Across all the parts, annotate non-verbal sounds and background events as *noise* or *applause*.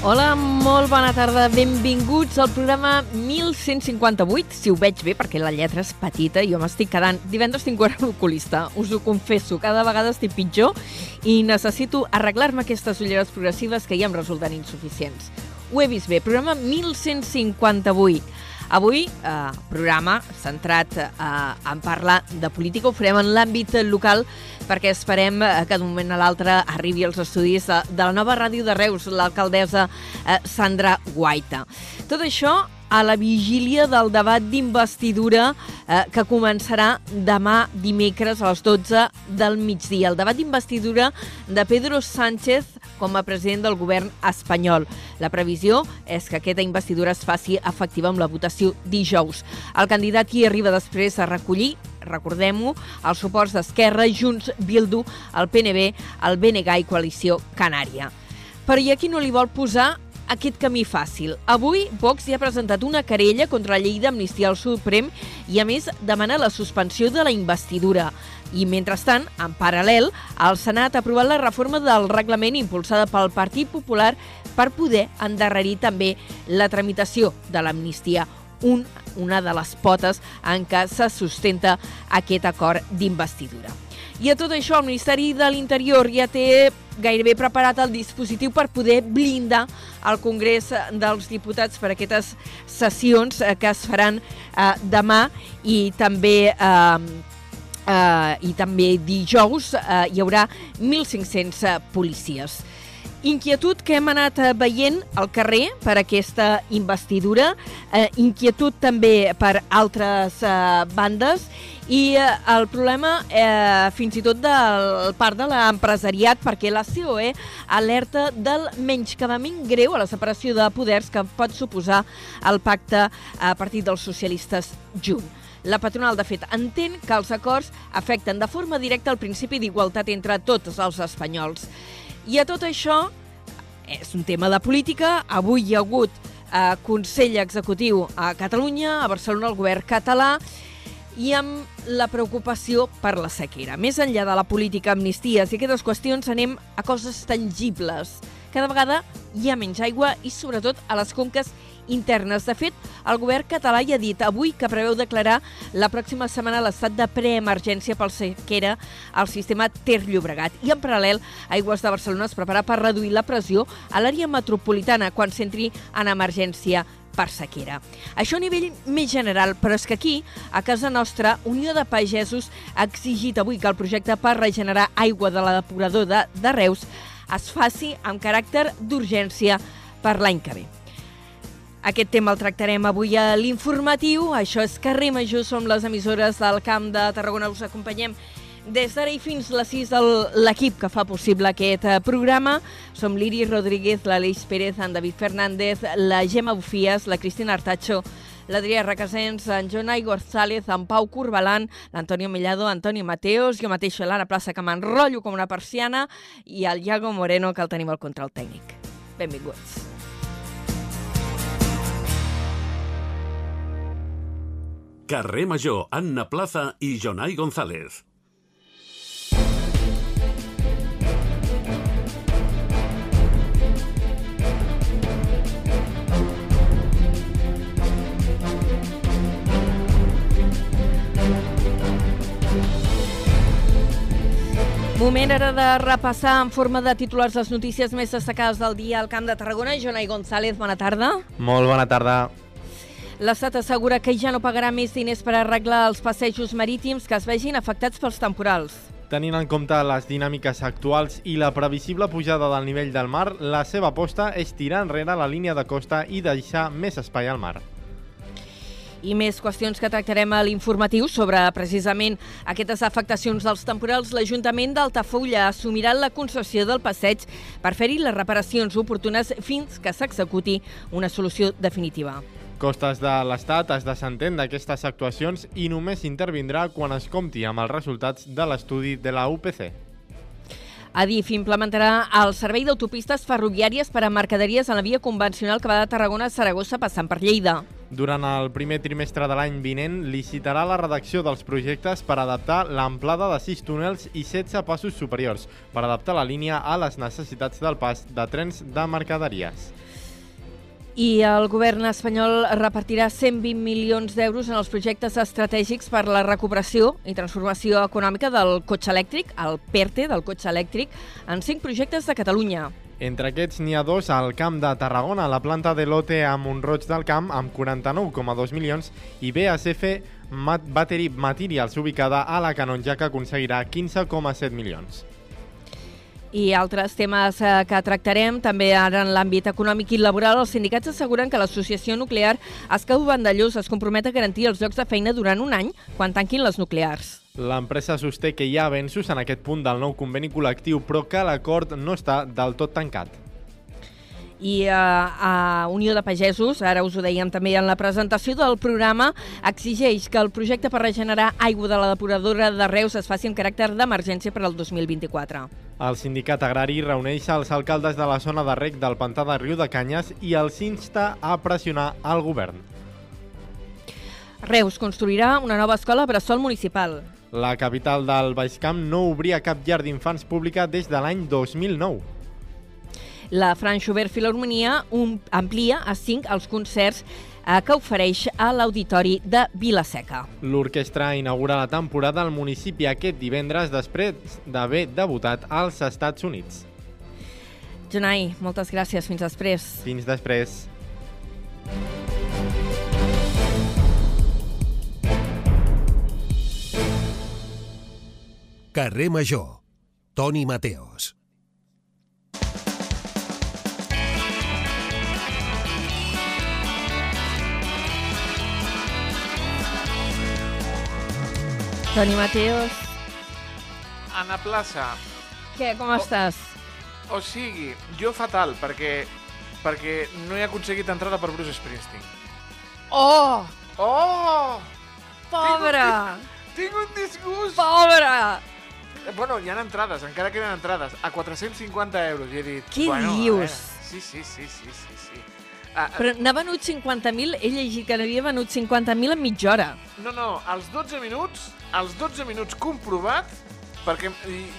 Hola, molt bona tarda. Benvinguts al programa 1158, si ho veig bé, perquè la lletra és petita i jo m'estic quedant... Divendres tinc un oculista, us ho confesso. Cada vegada estic pitjor i necessito arreglar-me aquestes ulleres progressives que ja em resulten insuficients. Ho he vist bé. Programa 1158. Avui, eh, programa centrat eh, en parlar de política, ho farem en l'àmbit local perquè esperem eh, que d'un moment a l'altre arribi als estudis de, de la nova ràdio de Reus, l'alcaldessa eh, Sandra Guaita. Tot això a la vigília del debat d'investidura eh, que començarà demà dimecres a les 12 del migdia. El debat d'investidura de Pedro Sánchez com a president del govern espanyol. La previsió és que aquesta investidura es faci efectiva amb la votació dijous. El candidat hi arriba després a recollir recordem-ho, els suports d'Esquerra, Junts, Bildu, el PNB, el BNG i Coalició Canària. Però hi ha qui no li vol posar aquest camí fàcil. Avui, Vox ja ha presentat una querella contra la llei d'amnistia al Suprem i, a més, demana la suspensió de la investidura. I, mentrestant, en paral·lel, el Senat ha aprovat la reforma del reglament impulsada pel Partit Popular per poder endarrerir també la tramitació de l'amnistia, un, una de les potes en què se sustenta aquest acord d'investidura. I a tot això, el Ministeri de l'Interior ja té gairebé preparat el dispositiu per poder blindar el Congrés dels Diputats per aquestes sessions eh, que es faran eh, demà i també eh, eh, i també dijous eh, hi haurà 1.500 eh, policies. Inquietud que hem anat eh, veient al carrer per aquesta investidura, eh, inquietud també per altres eh, bandes i eh, el problema eh, fins i tot del part de l'empresariat perquè la COE alerta del menyscabament greu a la separació de poders que pot suposar el pacte a partir dels socialistes junt. La patronal, de fet, entén que els acords afecten de forma directa el principi d'igualtat entre tots els espanyols. I a tot això, és un tema de política, avui hi ha hagut eh, Consell Executiu a Catalunya, a Barcelona el govern català, i amb la preocupació per la sequera. Més enllà de la política, amnisties i aquestes qüestions, anem a coses tangibles. Cada vegada hi ha menys aigua i, sobretot, a les conques internes. De fet, el govern català ja ha dit avui que preveu declarar la pròxima setmana l'estat de preemergència pel sequera al sistema Ter Llobregat. I en paral·lel, Aigües de Barcelona es prepara per reduir la pressió a l'àrea metropolitana quan s'entri en emergència per sequera. Això a nivell més general, però és que aquí, a casa nostra, Unió de Pagesos ha exigit avui que el projecte per regenerar aigua de la depurador de, de Reus es faci amb caràcter d'urgència per l'any que ve. Aquest tema el tractarem avui a l'informatiu. Això és Carrer Major, som les emissores del Camp de Tarragona. Us acompanyem des d'ara i fins les 6 de l'equip que fa possible aquest eh, programa. Som l'Iris Rodríguez, l'Aleix Pérez, en David Fernández, la Gemma Bufies, la Cristina Artacho, l'Adrià Requesens, en Jonai González, en Pau Corbalan, l'Antonio Mellado, Antonio Mateos, jo mateixa l'Anna Plaça, que m'enrotllo com una persiana, i el Iago Moreno, que el tenim al control tècnic. Benvinguts. Carrer Major, Anna Plaza i Jonai González. Moment ara de repassar en forma de titulars les notícies més destacades del dia al Camp de Tarragona. Jonai González, bona tarda. Molt bona tarda. L'Estat assegura que ja no pagarà més diners per arreglar els passejos marítims que es vegin afectats pels temporals. Tenint en compte les dinàmiques actuals i la previsible pujada del nivell del mar, la seva aposta és tirar enrere la línia de costa i deixar més espai al mar i més qüestions que tractarem a l'informatiu sobre precisament aquestes afectacions dels temporals. L'Ajuntament d'Altafulla assumirà la concessió del passeig per fer-hi les reparacions oportunes fins que s'executi una solució definitiva. Costes de l'Estat es desentén d'aquestes actuacions i només intervindrà quan es compti amb els resultats de l'estudi de la UPC. Adif implementarà el servei d'autopistes ferroviàries per a mercaderies en la via convencional que va de Tarragona a Saragossa passant per Lleida. Durant el primer trimestre de l'any vinent, licitarà la redacció dels projectes per adaptar l'amplada de 6 túnels i 16 passos superiors, per adaptar la línia a les necessitats del pas de trens de mercaderies. I el govern espanyol repartirà 120 milions d'euros en els projectes estratègics per la recuperació i transformació econòmica del cotxe elèctric, el PERTE del cotxe elèctric, en cinc projectes de Catalunya. Entre aquests n'hi ha dos al Camp de Tarragona, la planta de lote a Montroig del Camp amb 49,2 milions i BASF Mat Battery Materials ubicada a la Canonja que aconseguirà 15,7 milions. I altres temes eh, que tractarem també ara en l'àmbit econòmic i laboral. Els sindicats asseguren que l'associació nuclear Escau Vandellós es compromet a garantir els llocs de feina durant un any quan tanquin les nuclears. L'empresa sosté que hi ha avenços en aquest punt del nou conveni col·lectiu, però que l'acord no està del tot tancat. I eh, a Unió de Pagesos, ara us ho dèiem també en la presentació del programa, exigeix que el projecte per regenerar aigua de la depuradora de Reus es faci amb caràcter d'emergència per al 2024. El sindicat agrari reuneix els alcaldes de la zona de rec del pantà de Riu de Canyes i els insta a pressionar el govern. Reus construirà una nova escola bressol municipal. La capital del Baix Camp no obria cap llar d'infants pública des de l'any 2009. La Fran Schubert Filharmonia un, amplia a 5 els concerts eh, que ofereix a l'Auditori de Vilaseca. L'orquestra inaugura la temporada al municipi aquest divendres després d'haver debutat als Estats Units. Jonai, moltes gràcies. Fins després. Fins després. Carrer Major. Toni Mateos. Toni Mateos, Anna Plaça, què, com estàs? o sigui, jo fatal, perquè perquè no he aconseguit entrada per Bruce Springsteen. Oh, Oh! pobre! Tinc un disgust! Pobre! Eh, Bueno, hi ha entrades, encara queden entrades, a 450 euros. I he dit... Què bueno, dius? veure, Sí, sí, sí, sí, sí, sí. Ah, Però n'ha venut 50.000, he llegit que n'havia venut 50.000 en mitja hora. No, no, als 12 minuts, als 12 minuts comprovat, perquè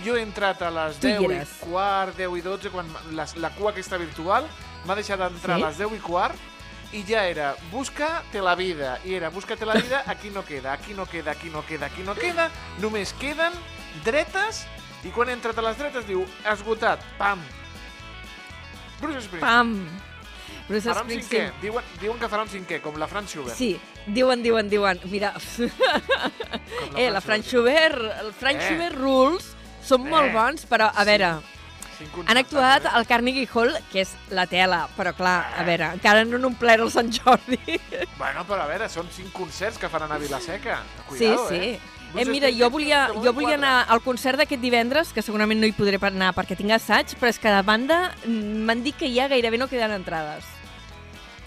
jo he entrat a les Tu hi 10 i quart, 10 i 12, quan la, la cua aquesta virtual m'ha deixat d'entrar Sí? a les 10 i quart, i ja era, busca-te la vida, i era, busca-te la vida, aquí no queda, aquí no queda, aquí no queda, aquí no queda, només queden dretes, i quan he entrat a les dretes diu, esgotat, pam. Bruce Springsteen. Pam! Bruce Farà un cinquè, Springsteen. diuen, diuen que farà un cinquè, com la Fran Schubert. Sí, diuen, diuen, diuen. Mira, com *laughs* eh, la Fran Schubert, el Fran Eh. Schubert Rules són molt Eh. bons, però, a Sí. veure, han actuat eh? al Carnegie Hall, que és la tela, però clar, a veure, encara no han omplert el Sant Jordi. Bueno, però a veure, són cinc concerts que faran a Vilaseca. Sí, Cuidado, sí. eh? Eh, mira, jo volia, jo volia anar al concert d'aquest divendres, que segurament no hi podré anar perquè tinc assaig, però és que de banda mm, m'han dit que ja gairebé no queden entrades.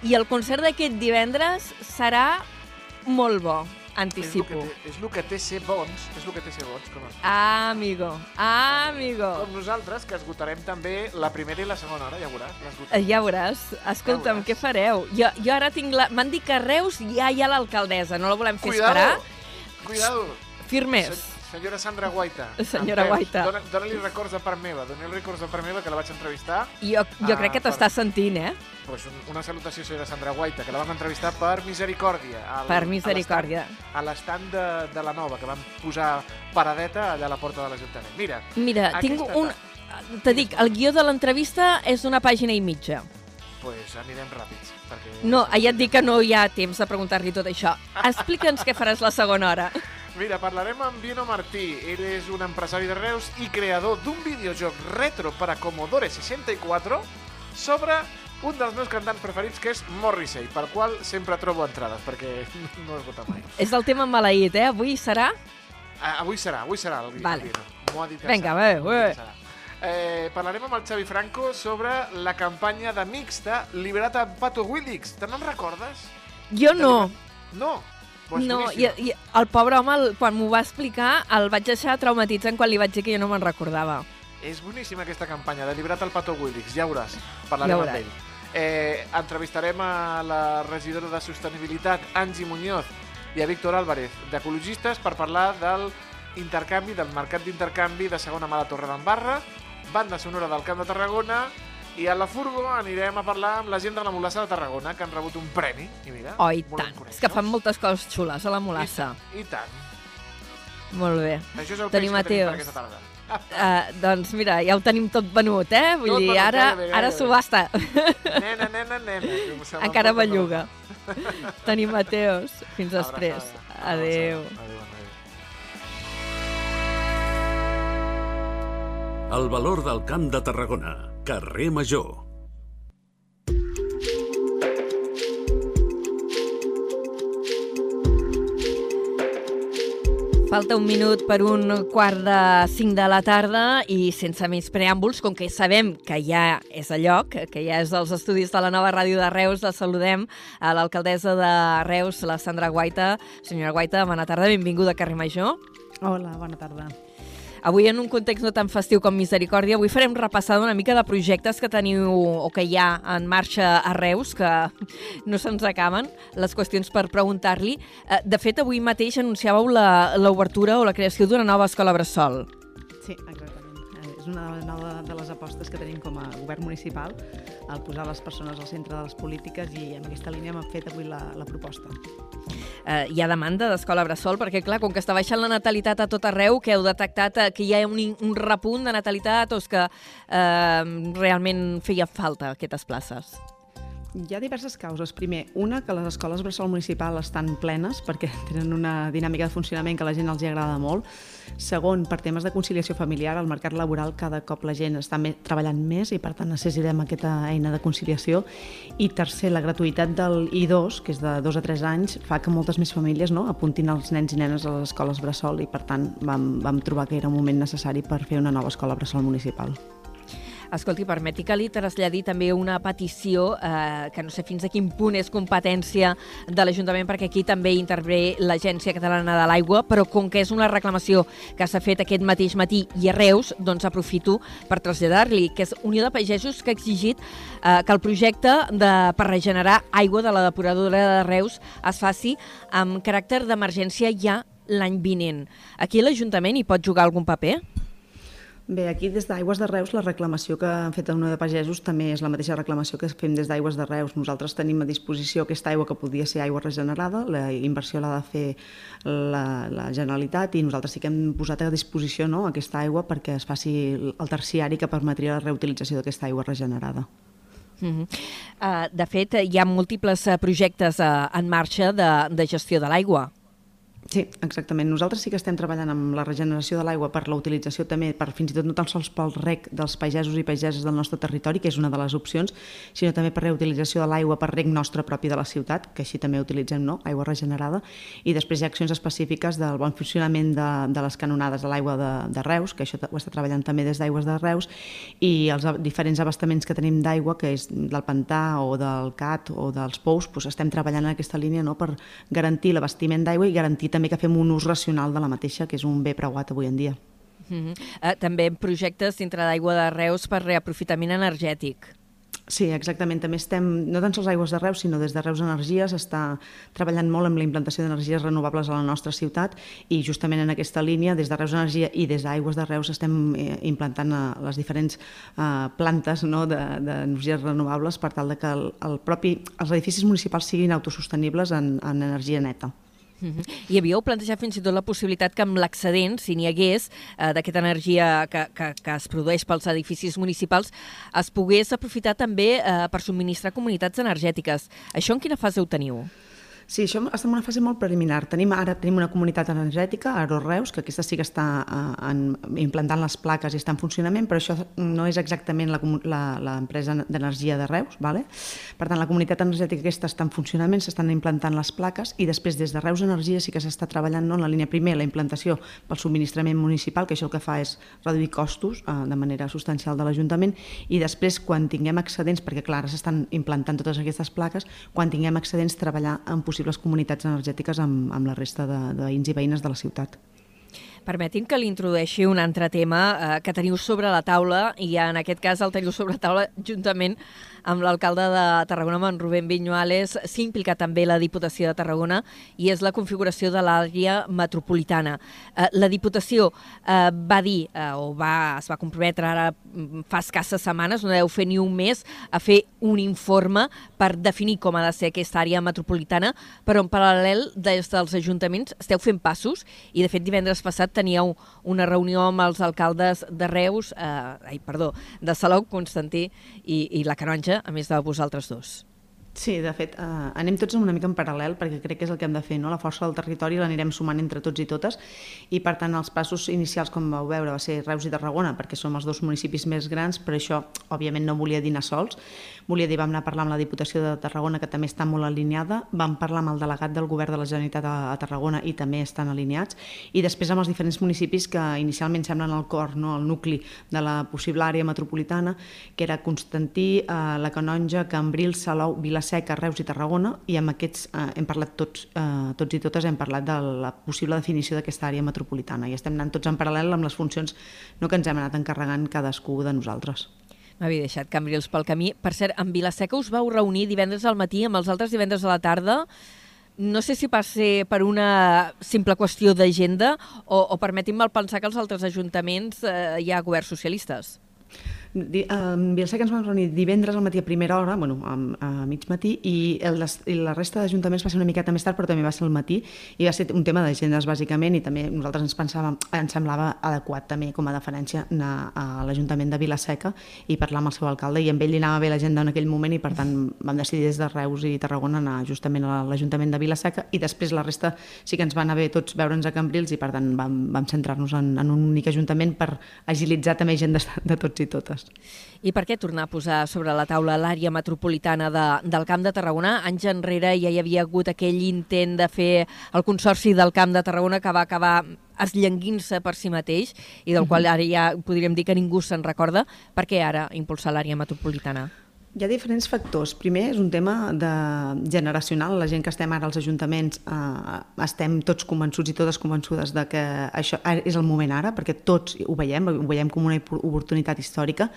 I el concert d'aquest divendres serà molt bo, anticipo. és el que té ser bons, és el que té ser bons, com, Ah, amigo, ah, amigo. com nosaltres, que esgotarem també la primera i la segona hora, ja veuràs. Ja veuràs. Escolta'm, veuràs. què fareu? Jo, jo ara tinc la... M'han dit que a Reus ja hi ha l'alcaldessa, no la volem fer Cuidado, esperar. cuidado. Firmes. Se- Senyora Sandra Guaita. *laughs* Senyora Guaita. Dóna- Dóna-li records de part meva, dóna-li records de part meva, que la vaig entrevistar. Jo, jo Ah, crec que per- t'està sentint, eh? Pues un- una salutació, senyora Sandra Guaita, que la vam entrevistar per Misericòrdia. Al, Per misericòrdia. A l'estand de, de la Nova, que vam posar paradeta allà a la porta de l'Ajuntament. Mira, Mira, tinc un... Te dic, el guió de l'entrevista és d'una pàgina i mitja. pues anirem ràpids. Perquè... No, ja et dic que no hi ha temps de preguntar-li tot això. Explica'ns què faràs la segona hora. *laughs* Mira, parlarem amb Vino Martí. Ell és un empresari de Reus i creador d'un videojoc retro per a Commodore 64 sobre un dels meus cantants preferits, que és Morrissey, pel qual sempre trobo entrades, perquè *laughs* no esgota mai. És el tema maleït, eh? Avui serà... Ah, avui serà, avui serà el, vi- Vale. Vino. M'ho ha dit Vinga, bé, bé. Eh, parlarem amb el Xavi Franco sobre la campanya de Mixta Liberat a Pato Willix. Te n'en recordes? Jo no. No. No, i, i el pobre home, el, quan m'ho va explicar, el vaig deixar traumatitzant quan li vaig dir que jo no me'n recordava. És boníssima aquesta campanya, deliberat al Pato Willix, ja veuràs, parlarem Ja amb veuràs. ell. Eh, entrevistarem a la regidora de Sostenibilitat, Angie Muñoz, i a Víctor Álvarez, d'Ecologistes, per parlar del intercanvi, del mercat d'intercanvi de segona mà de Torre d'Embarra, banda sonora del Camp de Tarragona, i a la Furgo anirem a parlar amb la gent de la Molassa de Tarragona, que han rebut un premi. I mira, Oh, i tant. És que fan moltes coses xules a la Molassa. I, I tant. Molt bé. Això és el Toni peix que tenim per Mateos. aquesta tarda. Uh, doncs mira, ja ho tenim tot venut, eh? Vull Tot dir, venut, ara, gairebé, ara gairebé. subhasta. Nena, nena, nena. Encara belluga. Tenim Mateos. Fins tot. després. Abraçada. Abraçada. Adéu. El valor del Camp de Tarragona. Carrer Major. Falta un minut per un quart de cinc de la tarda i sense més preàmbuls, com que sabem que ja és a lloc, que ja és als estudis de la nova ràdio de Reus, la saludem a l'alcaldessa de Reus, la Sandra Guaita. Senyora Guaita, bona tarda, benvinguda a Carrer Major. Hola, bona tarda. Avui, en un context no tan festiu com Misericòrdia, avui farem repassada una mica de projectes que teniu o que hi ha en marxa a Reus, que *laughs* no se'ns acaben les qüestions per preguntar-li. Eh, De fet, avui mateix anunciàveu l'obertura o la creació d'una nova escola Bressol. Sí, exactament. És una nova de les apostes que tenim com a govern municipal, al posar les persones al centre de les polítiques i en aquesta línia hem fet avui la, la proposta. Eh, hi ha demanda d'escola Bressol, perquè, clar, com que està baixant la natalitat a tot arreu, que heu detectat eh, que hi ha un, un repunt de natalitat o és que eh, realment feia falta aquestes places? Hi ha diverses causes. Primer, una, que les escoles bressol municipal estan plenes perquè *laughs* tenen una dinàmica de funcionament que a la gent els agrada molt. Segon, per temes de conciliació familiar, al mercat laboral cada cop la gent està treballant més i per tant necessitem aquesta eina de conciliació. I tercer, la gratuïtat del I2, que és de 2 a 3 anys, fa que moltes més famílies no, apuntin els nens i nenes a les escoles bressol i per tant vam, vam trobar que era un moment necessari per fer una nova escola bressol municipal. Escolti, permeti que li traslladi també una petició eh, que no sé fins a quin punt és competència de l'Ajuntament, perquè aquí també intervé l'Agència Catalana de l'Aigua, però com que és una reclamació que s'ha fet aquest mateix matí i a Reus, doncs aprofito per traslladar-li, que és Unió de Pagesos que ha exigit eh, que el projecte de, per regenerar aigua de la depuradora de Reus es faci amb caràcter d'emergència ja l'any vinent. Aquí l'Ajuntament hi pot jugar algun paper? Bé, aquí des d'Aigües de Reus la reclamació que han fet a Unió de Pagesos també és la mateixa reclamació que fem des d'Aigües de Reus. Nosaltres tenim a disposició aquesta aigua que podria ser aigua regenerada, la inversió l'ha de fer la, la Generalitat i nosaltres sí que hem posat a disposició no, aquesta aigua perquè es faci el terciari que permetria la reutilització d'aquesta aigua regenerada. Mm -hmm. uh, de fet, hi ha múltiples uh, projectes uh, en marxa de, de gestió de l'aigua. Sí, exactament. Nosaltres sí que estem treballant amb la regeneració de l'aigua per la utilització també, per fins i tot no tan sols pel rec dels pagesos i pageses del nostre territori, que és una de les opcions, sinó també per reutilització de l'aigua per rec nostre propi de la ciutat, que així també utilitzem no? aigua regenerada, i després hi ha accions específiques del bon funcionament de, de les canonades de l'aigua de, de Reus, que això ho està treballant també des d'aigües de Reus, i els diferents abastaments que tenim d'aigua, que és del pantà o del CAT o dels pous, doncs estem treballant en aquesta línia no? per garantir l'abastiment d'aigua i garantir també que fem un ús racional de la mateixa, que és un bé preuat avui en dia. Mm -hmm. uh, també projectes dintre d'aigua de Reus per reaprofitament energètic. Sí, exactament. També estem, no tan sols aigües de Reus, sinó des de Reus Energies, està treballant molt amb la implantació d'energies renovables a la nostra ciutat i justament en aquesta línia, des de Reus Energia i des d'Aigües de Reus, estem eh, implantant eh, les diferents eh, plantes no, de- d'energies de, renovables per tal de que el, el propi, els edificis municipals siguin autosostenibles en, en energia neta. Mm -hmm. I havíeu plantejat fins i tot la possibilitat que amb l'excedent, si n'hi hagués, eh, d'aquesta energia que, que, que es produeix pels edificis municipals, es pogués aprofitar també eh, per subministrar comunitats energètiques. Això en quina fase ho teniu? Sí, això està en una fase molt preliminar. Tenim ara tenim una comunitat energètica, Aro Reus, que aquesta sí que està eh, en, implantant les plaques i està en funcionament, però això no és exactament l'empresa d'energia de Reus. Vale? Per tant, la comunitat energètica aquesta està en funcionament, s'estan implantant les plaques i després des de Reus Energia sí que s'està treballant no, en la línia primer, la implantació pel subministrament municipal, que això el que fa és reduir costos eh, de manera substancial de l'Ajuntament i després, quan tinguem excedents, perquè clar, s'estan implantant totes aquestes plaques, quan tinguem excedents, treballar en possibles comunitats energètiques amb, amb la resta de, de veïns i veïnes de la ciutat. Permetin que li introdueixi un altre tema eh, que teniu sobre la taula i en aquest cas el teniu sobre la taula juntament amb l'alcalde de Tarragona, amb en Rubén Viñuales, s'implica també la Diputació de Tarragona i és la configuració de l'àrea metropolitana. Eh, la Diputació eh, va dir, eh, o va, es va comprometre ara mm, fa escasses setmanes, no deu fer ni un mes, a fer un informe per definir com ha de ser aquesta àrea metropolitana, però en paral·lel des dels ajuntaments esteu fent passos i de fet divendres passat teníeu una reunió amb els alcaldes de Reus, eh, ai, perdó, de Salou, Constantí i, i la Canonja, a més de vosaltres dos. Sí, de fet, eh, anem tots una mica en paral·lel perquè crec que és el que hem de fer, no? La força del territori l'anirem sumant entre tots i totes i per tant els passos inicials, com vau veure, va ser Reus i Tarragona perquè som els dos municipis més grans, però això òbviament no volia dir anar sols, volia dir vam anar a parlar amb la Diputació de Tarragona que també està molt alineada, vam parlar amb el delegat del govern de la Generalitat a, a Tarragona i també estan alineats i després amb els diferents municipis que inicialment semblen el cor, no? el nucli de la possible àrea metropolitana, que era Constantí, eh, la Canonja, Cambrils, Salou, Vila Seca, Reus i Tarragona, i amb aquests eh, hem parlat tots, eh, tots i totes hem parlat de la possible definició d'aquesta àrea metropolitana i estem anant tots en paral·lel amb les funcions no que ens hem anat encarregant cadascú de nosaltres. M'havia deixat Cambrils pel camí. Per cert, en Vilaseca us vau reunir divendres al matí amb els altres divendres a la tarda no sé si ser per una simple qüestió d'agenda o, o permetim-me pensar que els altres ajuntaments eh, hi ha governs socialistes. Di, en Vilaseca ens vam reunir divendres al matí a primera hora, bueno, a, a mig matí, i, el, i la resta d'ajuntaments va ser una miqueta més tard, però també va ser al matí, i va ser un tema d'agendes, bàsicament, i també nosaltres ens pensàvem, ens semblava adequat també com a deferència anar a l'Ajuntament de Vilaseca i parlar amb el seu alcalde, i amb ell li anava bé l'agenda en aquell moment, i per tant vam decidir des de Reus i Tarragona anar justament a l'Ajuntament de Vilaseca, i després la resta sí que ens va anar bé tots veure'ns a Cambrils, i per tant vam, vam centrar-nos en, en un únic ajuntament per agilitzar també agendes de tots i totes. I per què tornar a posar sobre la taula l'àrea metropolitana de, del Camp de Tarragona? Anys enrere ja hi havia hagut aquell intent de fer el Consorci del Camp de Tarragona que va acabar esllenguint-se per si mateix i del qual ara ja podríem dir que ningú se'n recorda. Per què ara impulsar l'àrea metropolitana? Hi ha diferents factors. Primer és un tema de generacional. La gent que estem ara als ajuntaments eh, estem tots convençuts i totes convençudes de que això és el moment ara, perquè tots ho veiem, ho veiem com una oportunitat històrica.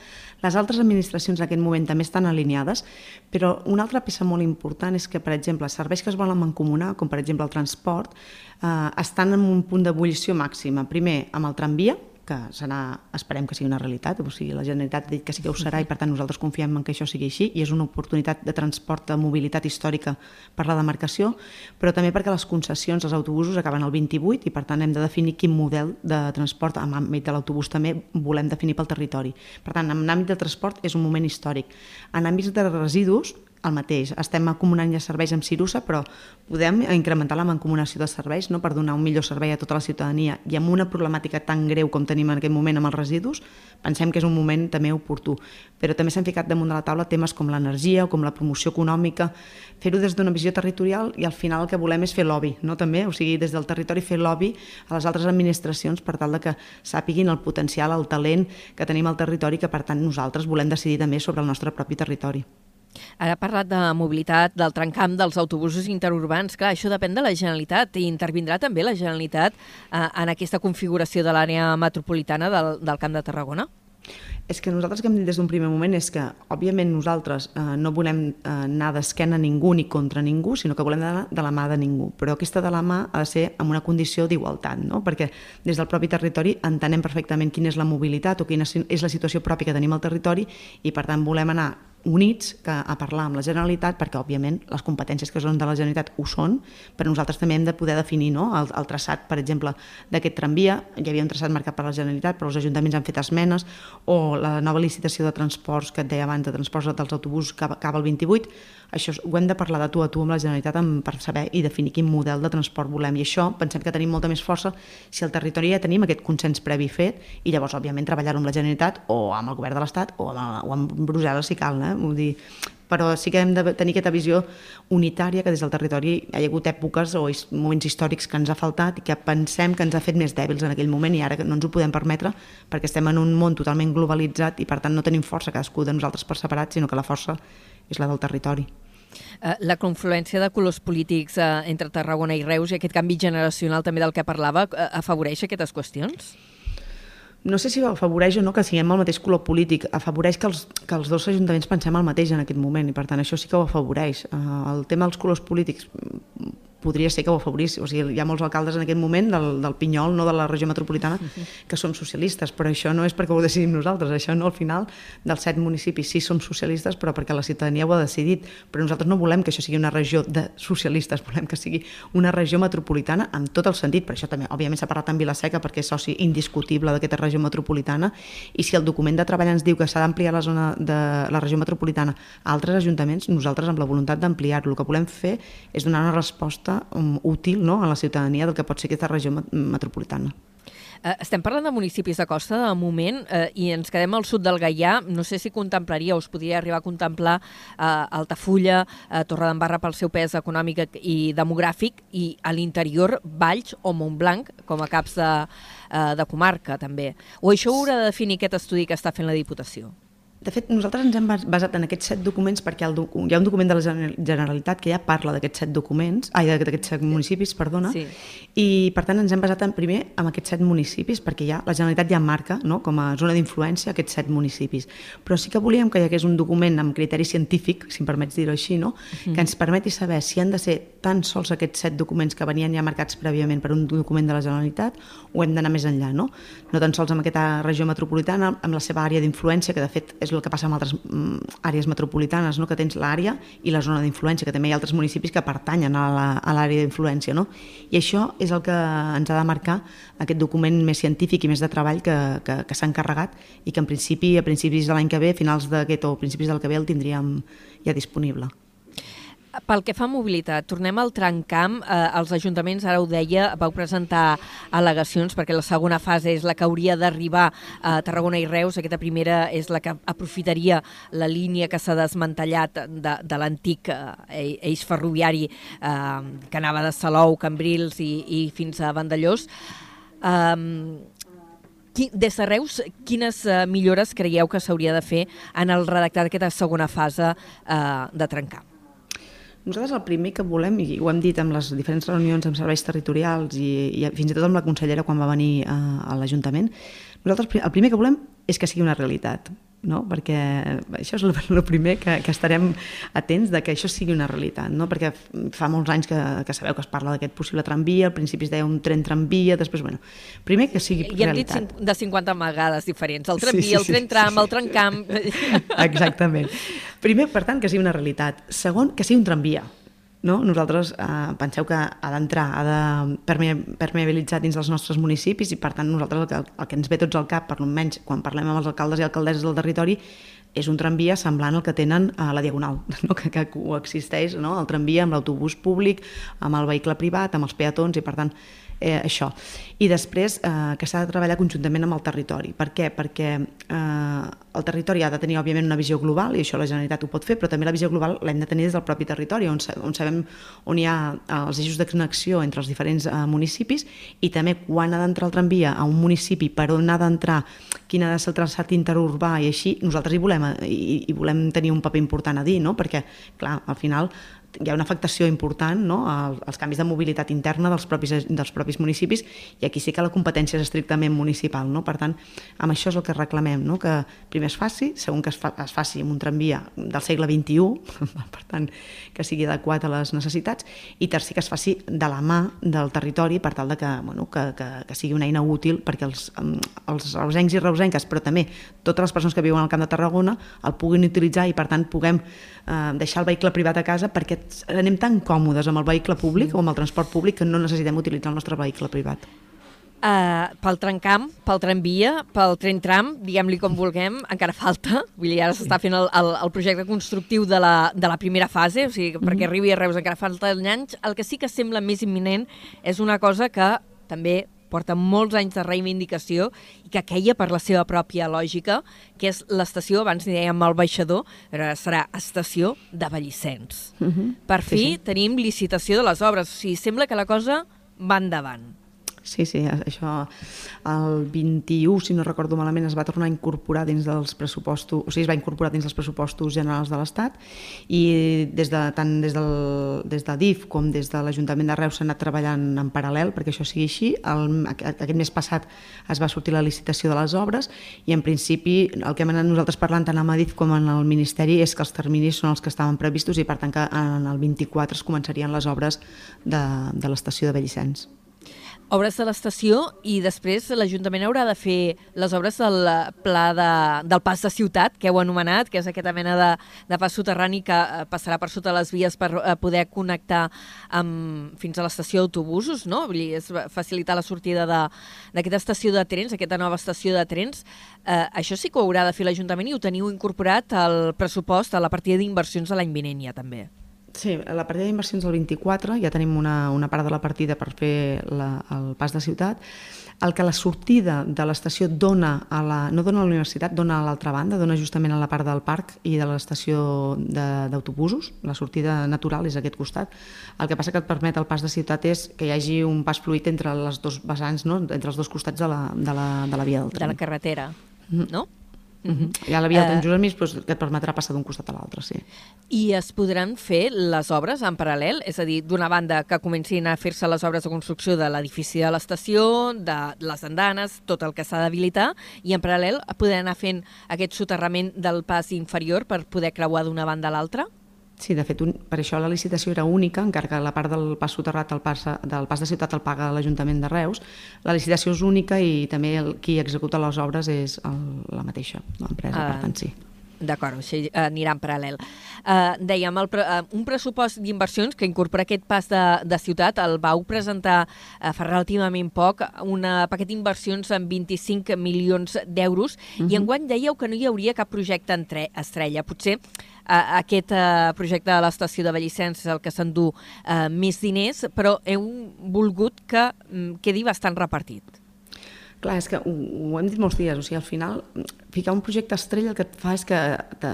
Les altres administracions en aquest moment també estan alineades, però una altra peça molt important és que, per exemple, serveis que es volen mancomunar, com per exemple el transport, eh, estan en un punt d'ebullició màxima. Primer, amb el tramvia, que serà, esperem que sigui una realitat, o sigui, la Generalitat ha dit que sí que ho serà i per tant nosaltres confiem en que això sigui així i és una oportunitat de transport de mobilitat històrica per la demarcació, però també perquè les concessions, els autobusos acaben el 28 i per tant hem de definir quin model de transport en l'àmbit de l'autobús també volem definir pel territori. Per tant, en l'àmbit de transport és un moment històric. En àmbits de residus, el mateix. Estem acumulant ja serveis amb Cirusa, però podem incrementar la mancomunació de serveis no? per donar un millor servei a tota la ciutadania. I amb una problemàtica tan greu com tenim en aquest moment amb els residus, pensem que és un moment també oportú. Però també s'han ficat damunt de la taula temes com l'energia o com la promoció econòmica, fer-ho des d'una visió territorial i al final el que volem és fer lobby, no? també? O sigui, des del territori fer lobby a les altres administracions per tal de que sàpiguin el potencial, el talent que tenim al territori que per tant nosaltres volem decidir també sobre el nostre propi territori. Ara ha parlat de mobilitat, del trencamp dels autobusos interurbans. Clar, això depèn de la Generalitat i intervindrà també la Generalitat eh, en aquesta configuració de l'àrea metropolitana del, del Camp de Tarragona? És que nosaltres que hem dit des d'un primer moment és que, òbviament, nosaltres eh, no volem eh, anar d'esquena a ningú ni contra ningú, sinó que volem anar de la mà de ningú. Però aquesta de la mà ha de ser amb una condició d'igualtat, no? perquè des del propi territori entenem perfectament quina és la mobilitat o quina és la situació pròpia que tenim al territori i, per tant, volem anar units que a parlar amb la Generalitat, perquè òbviament les competències que són de la Generalitat ho són, però nosaltres també hem de poder definir no? el, el traçat, per exemple, d'aquest tramvia, hi havia un traçat marcat per la Generalitat, però els ajuntaments han fet esmenes, o la nova licitació de transports que et deia abans, de transports dels autobusos que acaba el 28, això ho hem de parlar de tu a tu amb la Generalitat per saber i definir quin model de transport volem. I això pensem que tenim molta més força si al territori ja tenim aquest consens previ fet i llavors, òbviament, treballar-ho amb la Generalitat o amb el govern de l'Estat o, amb, o amb Brussel·les si cal. Eh? Vull dir, però sí que hem de tenir aquesta visió unitària que des del territori hi ha hagut èpoques o moments històrics que ens ha faltat i que pensem que ens ha fet més dèbils en aquell moment i ara no ens ho podem permetre perquè estem en un món totalment globalitzat i per tant no tenim força cadascú de nosaltres per separat, sinó que la força és la del territori. Eh, la confluència de colors polítics eh, entre Tarragona i Reus i aquest canvi generacional també del que parlava eh, afavoreix aquestes qüestions? no sé si afavoreix o no que siguem el mateix color polític, afavoreix que els, que els dos ajuntaments pensem el mateix en aquest moment i per tant això sí que ho afavoreix. El tema dels colors polítics podria ser que ho afavorís. O sigui, hi ha molts alcaldes en aquest moment del, del Pinyol, no de la regió metropolitana, que som socialistes, però això no és perquè ho decidim nosaltres, això no al final dels set municipis sí som socialistes, però perquè la ciutadania ho ha decidit. Però nosaltres no volem que això sigui una regió de socialistes, volem que sigui una regió metropolitana en tot el sentit. Per això també, òbviament, s'ha parlat amb Vilaseca perquè és soci indiscutible d'aquesta regió metropolitana i si el document de treball ens diu que s'ha d'ampliar la zona de la regió metropolitana a altres ajuntaments, nosaltres amb la voluntat d'ampliar-lo. El que volem fer és donar una resposta um, útil no, a la ciutadania del que pot ser aquesta regió metropolitana. Eh, estem parlant de municipis de costa de moment eh, i ens quedem al sud del Gaià. No sé si contemplaria o us podria arribar a contemplar eh, Altafulla, eh, Torredembarra pel seu pes econòmic i demogràfic i a l'interior Valls o Montblanc com a caps de, eh, de comarca també. O això ho haurà de definir aquest estudi que està fent la Diputació? De fet, nosaltres ens hem basat en aquests set documents perquè el hi ha un document de la Generalitat que ja parla d'aquests set documents, ai, d'aquests set municipis, perdona, sí. i per tant ens hem basat en primer en aquests set municipis perquè ja la Generalitat ja marca no, com a zona d'influència aquests set municipis. Però sí que volíem que hi hagués un document amb criteri científic, si em permets dir-ho així, no? Uh -huh. que ens permeti saber si han de ser tan sols aquests set documents que venien ja marcats prèviament per un document de la Generalitat o hem d'anar més enllà, no? No tan sols amb aquesta regió metropolitana, amb la seva àrea d'influència, que de fet és el que passa amb altres mm, àrees metropolitanes, no? que tens l'àrea i la zona d'influència, que també hi ha altres municipis que pertanyen a l'àrea d'influència. No? I això és el que ens ha de marcar aquest document més científic i més de treball que, que, que s'ha encarregat i que en principi, a principis de l'any que ve, finals d'aquest o principis del que ve, el tindríem ja disponible. Pel que fa a mobilitat, tornem al trencamp. Eh, els ajuntaments, ara ho deia, vau presentar al·legacions perquè la segona fase és la que hauria d'arribar a Tarragona i Reus. Aquesta primera és la que aprofitaria la línia que s'ha desmantellat de, de l'antic eh, eix ferroviari eh, que anava de Salou, Cambrils i, i fins a Vandellós. Um, des de Reus, quines uh, millores creieu que s'hauria de fer en el redactat d'aquesta segona fase uh, de trencamp? Nosaltres el primer que volem, i ho hem dit amb les diferents reunions amb serveis territorials i, i fins i tot amb la consellera quan va venir a, a l'Ajuntament, nosaltres el primer que volem és que sigui una realitat no? perquè això és *laughs* el, primer que, que estarem atents de que això sigui una realitat, no? perquè fa molts anys que, que sabeu que es parla d'aquest possible tramvia, al principi es deia un tren tramvia, després, bueno, primer que sigui I realitat. I hem dit de 50 vegades diferents, el tramvia, sí, sí, sí, el tren tram, sí, sí. el trencamp... *laughs* Exactament. Primer, per tant, que sigui una realitat. Segon, que sigui un tramvia, no? Nosaltres eh, penseu que ha d'entrar, ha de permeabilitzar dins dels nostres municipis i per tant nosaltres el que, el que ens ve tots al cap, per almenys quan parlem amb els alcaldes i alcaldesses del territori, és un tramvia semblant al que tenen a la Diagonal, *laughs* no? que, que coexisteix no? el tramvia amb l'autobús públic, amb el vehicle privat, amb els peatons i per tant eh, això. I després eh, que s'ha de treballar conjuntament amb el territori. Per què? Perquè eh, el territori ha de tenir, òbviament, una visió global, i això la Generalitat ho pot fer, però també la visió global l'hem de tenir des del propi territori, on, on sabem on hi ha eh, els eixos de connexió entre els diferents eh, municipis i també quan ha d'entrar el tramvia a un municipi, per on ha d'entrar, quin ha de ser el traçat interurbà i així, nosaltres hi volem, eh, hi, hi volem tenir un paper important a dir, no? perquè, clar, al final hi ha una afectació important no? als canvis de mobilitat interna dels propis, dels propis municipis i aquí sí que la competència és estrictament municipal. No? Per tant, amb això és el que reclamem, no? que primer es faci, segon que es, fa, es faci amb un tramvia del segle XXI, *laughs* per tant, que sigui adequat a les necessitats, i tercer, que es faci de la mà del territori per tal de que, bueno, que, que, que sigui una eina útil perquè els, els reusencs i reusenques, però també totes les persones que viuen al Camp de Tarragona el puguin utilitzar i per tant puguem eh, deixar el vehicle privat a casa perquè anem tan còmodes amb el vehicle públic o amb el transport públic que no necessitem utilitzar el nostre vehicle privat. Uh, pel trencamp, pel tramvia, pel tren tram, diguem-li com vulguem, encara falta. Vull dir, ara s'està fent el, el, el projecte constructiu de la, de la primera fase, o sigui, mm -hmm. perquè arribi a Reus encara falta anys. El que sí que sembla més imminent és una cosa que també porta molts anys de reivindicació i que queia per la seva pròpia lògica, que és l'estació, abans ni dèiem el baixador, però serà estació de Vallissens. Uh mhm. -huh. Per fi sí, sí. tenim licitació de les obres, o sigui, sembla que la cosa va endavant. Sí, sí, això el 21, si no recordo malament, es va tornar a incorporar dins dels pressupostos, o sigui, es va incorporar dins dels pressupostos generals de l'Estat i des de, tant des, del, des de DIF com des de l'Ajuntament de Reus s'ha anat treballant en paral·lel perquè això sigui així. El, aquest mes passat es va sortir la licitació de les obres i en principi el que hem anat nosaltres parlant tant amb DIF com en el Ministeri és que els terminis són els que estaven previstos i per tant que en el 24 es començarien les obres de, de l'estació de Bellicens obres de l'estació i després l'Ajuntament haurà de fer les obres del pla de, del pas de ciutat, que heu anomenat, que és aquesta mena de, de pas soterrani que eh, passarà per sota les vies per eh, poder connectar amb, fins a l'estació d'autobusos, no? Vull dir, és facilitar la sortida d'aquesta estació de trens, aquesta nova estació de trens. Eh, això sí que ho haurà de fer l'Ajuntament i ho teniu incorporat al pressupost, a la partida d'inversions de l'any vinent ja també. Sí, a la partida d'inversions del 24 ja tenim una, una part de la partida per fer la, el pas de ciutat. El que la sortida de l'estació dona, a la, no dona a la universitat, dona a l'altra banda, dona justament a la part del parc i de l'estació d'autobusos. La sortida natural és aquest costat. El que passa que et permet el pas de ciutat és que hi hagi un pas fluid entre les dos vessants, no? entre els dos costats de la, de la, de la via del tren. De la carretera, mm. no? Uh -huh. Ha la via de uh, doncs, que et permetrà passar d'un costat a l'altre, sí. I es podran fer les obres en paral·lel? És a dir, d'una banda que comencin a fer-se les obres de construcció de l'edifici de l'estació, de les andanes, tot el que s'ha d'habilitar, i en paral·lel poder anar fent aquest soterrament del pas inferior per poder creuar d'una banda a l'altra? Sí, de fet, un, per això la licitació era única, encara que la part del pas soterrat el pas, del pas de ciutat el paga l'Ajuntament de Reus. La licitació és única i també el, qui executa les obres és el, la mateixa, l'empresa, uh, per tant, sí. D'acord, així anirà en paral·lel. Uh, dèiem, el, uh, un pressupost d'inversions que incorpora aquest pas de, de ciutat el vau presentar uh, fa relativament poc, un paquet d'inversions amb 25 milions d'euros, uh -huh. i enguany dèieu que no hi hauria cap projecte entre estrella. Potser uh, aquest uh, projecte de l'estació de Bellicens és el que s'endú uh, més diners, però heu volgut que um, quedi bastant repartit. Clar, és que ho, ho hem dit molts dies, o sigui, al final, ficar un projecte estrella el que et fa és que te,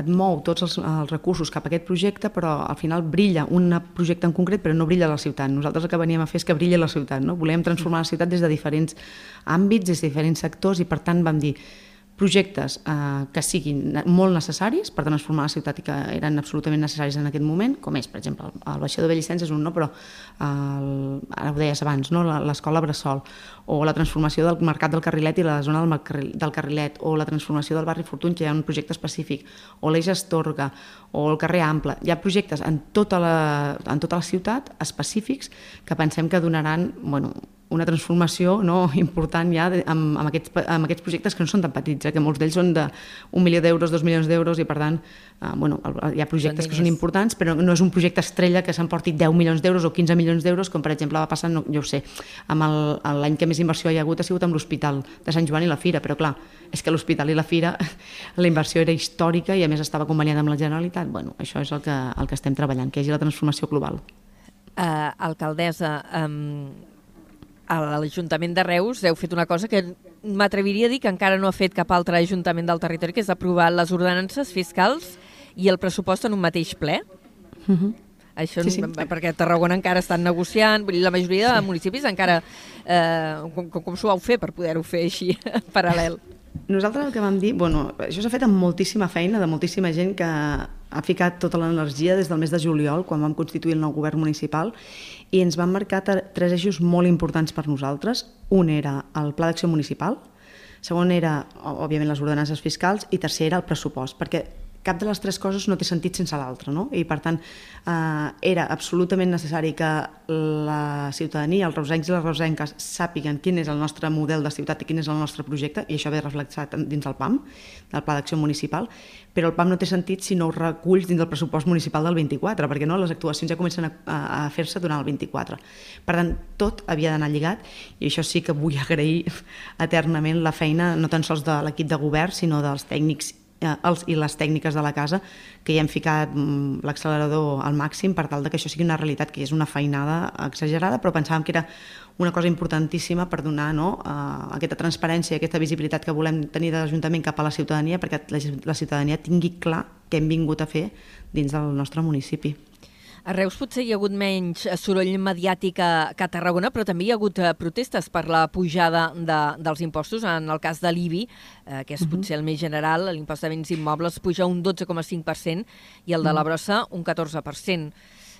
et mou tots els, els recursos cap a aquest projecte, però al final brilla un projecte en concret, però no brilla la ciutat. Nosaltres el que veníem a fer és que brilla la ciutat, no? Volem transformar la ciutat des de diferents àmbits, des de diferents sectors, i per tant vam dir, projectes eh, que siguin molt necessaris per transformar la ciutat i que eren absolutament necessaris en aquest moment, com és, per exemple, el baixador de Bellicens és un, no? però el, ara ho deies abans, no? l'escola Bressol, o la transformació del mercat del Carrilet i la zona del, del Carrilet, o la transformació del barri Fortuny, que hi ha un projecte específic, o l'Eix Astorga, o el carrer Ample. Hi ha projectes en tota la, en tota la ciutat específics que pensem que donaran bueno, una transformació no, *laughs* important ja amb, amb, aquests, amb aquests projectes que no són tan petits, eh, que molts d'ells són d'un milió d'euros, dos milions d'euros i per tant eh, bueno, hi ha projectes que són importants però no és un projecte estrella que s'emporti 10 milions d'euros o 15 milions d'euros com per exemple va passar, no, jo ho sé, amb l'any que més inversió hi ha hagut ha sigut amb l'Hospital de Sant Joan i la Fira, però clar, és que l'Hospital i la Fira *laughs* la inversió era històrica i a més estava conveniada amb la Generalitat, bueno, això és el que, el que estem treballant, que hi hagi la transformació global. Uh, alcaldessa, um, a l'Ajuntament de Reus heu fet una cosa que m'atreviria a dir que encara no ha fet cap altre Ajuntament del territori, que és aprovar les ordenances fiscals i el pressupost en un mateix ple. Uh mhm. -huh. Això sí, sí. perquè a Tarragona encara estan negociant, vull dir, la majoria sí. de municipis encara... Eh, com com, com s'ho vau fer per poder-ho fer així, *laughs* en paral·lel? Nosaltres el que vam dir, bueno, això s'ha fet amb moltíssima feina de moltíssima gent que ha ficat tota l'energia des del mes de juliol, quan vam constituir el nou govern municipal, i ens van marcar tres eixos molt importants per nosaltres. Un era el Pla d'Acció Municipal, segon era, òbviament, les ordenances fiscals i tercer era el pressupost, perquè cap de les tres coses no té sentit sense l'altra, no? I per tant, eh, era absolutament necessari que la ciutadania, els reusencs i les reusenques sàpiguen quin és el nostre model de ciutat i quin és el nostre projecte, i això ve reflexat dins el PAM, del Pla d'Acció Municipal, però el PAM no té sentit si no ho reculls dins del pressupost municipal del 24, perquè no, les actuacions ja comencen a, a fer-se durant el 24. Per tant, tot havia d'anar lligat, i això sí que vull *laughs* agrair eternament la feina no tan sols de l'equip de govern, sinó dels tècnics eh, els i les tècniques de la casa que hi hem ficat mm, l'accelerador al màxim per tal de que això sigui una realitat, que és una feinada exagerada, però pensàvem que era una cosa importantíssima per donar no, uh, aquesta transparència, aquesta visibilitat que volem tenir de l'Ajuntament cap a la ciutadania perquè la, la ciutadania tingui clar què hem vingut a fer dins del nostre municipi. A Reus potser hi ha hagut menys soroll mediàtic que a Tarragona, però també hi ha hagut eh, protestes per la pujada de, dels impostos. En el cas de l'IBI, eh, que és uh -huh. potser el més general, l'impost de béns immobles puja un 12,5% i el de la brossa un 14%.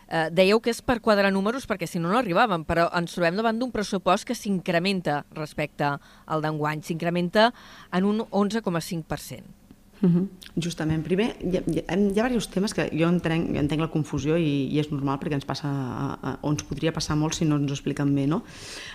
Eh, dèieu que és per quadrar números perquè si no no arribàvem, però ens trobem davant d'un pressupost que s'incrementa respecte al d'enguany, s'incrementa en un 11,5%. Uh -huh. Justament. Primer, hi ha, hi, ha, hi ha diversos temes que jo entenc, entenc la confusió i, i és normal perquè ens passa, a, a, o ens podria passar molt si no ens ho expliquen bé. No?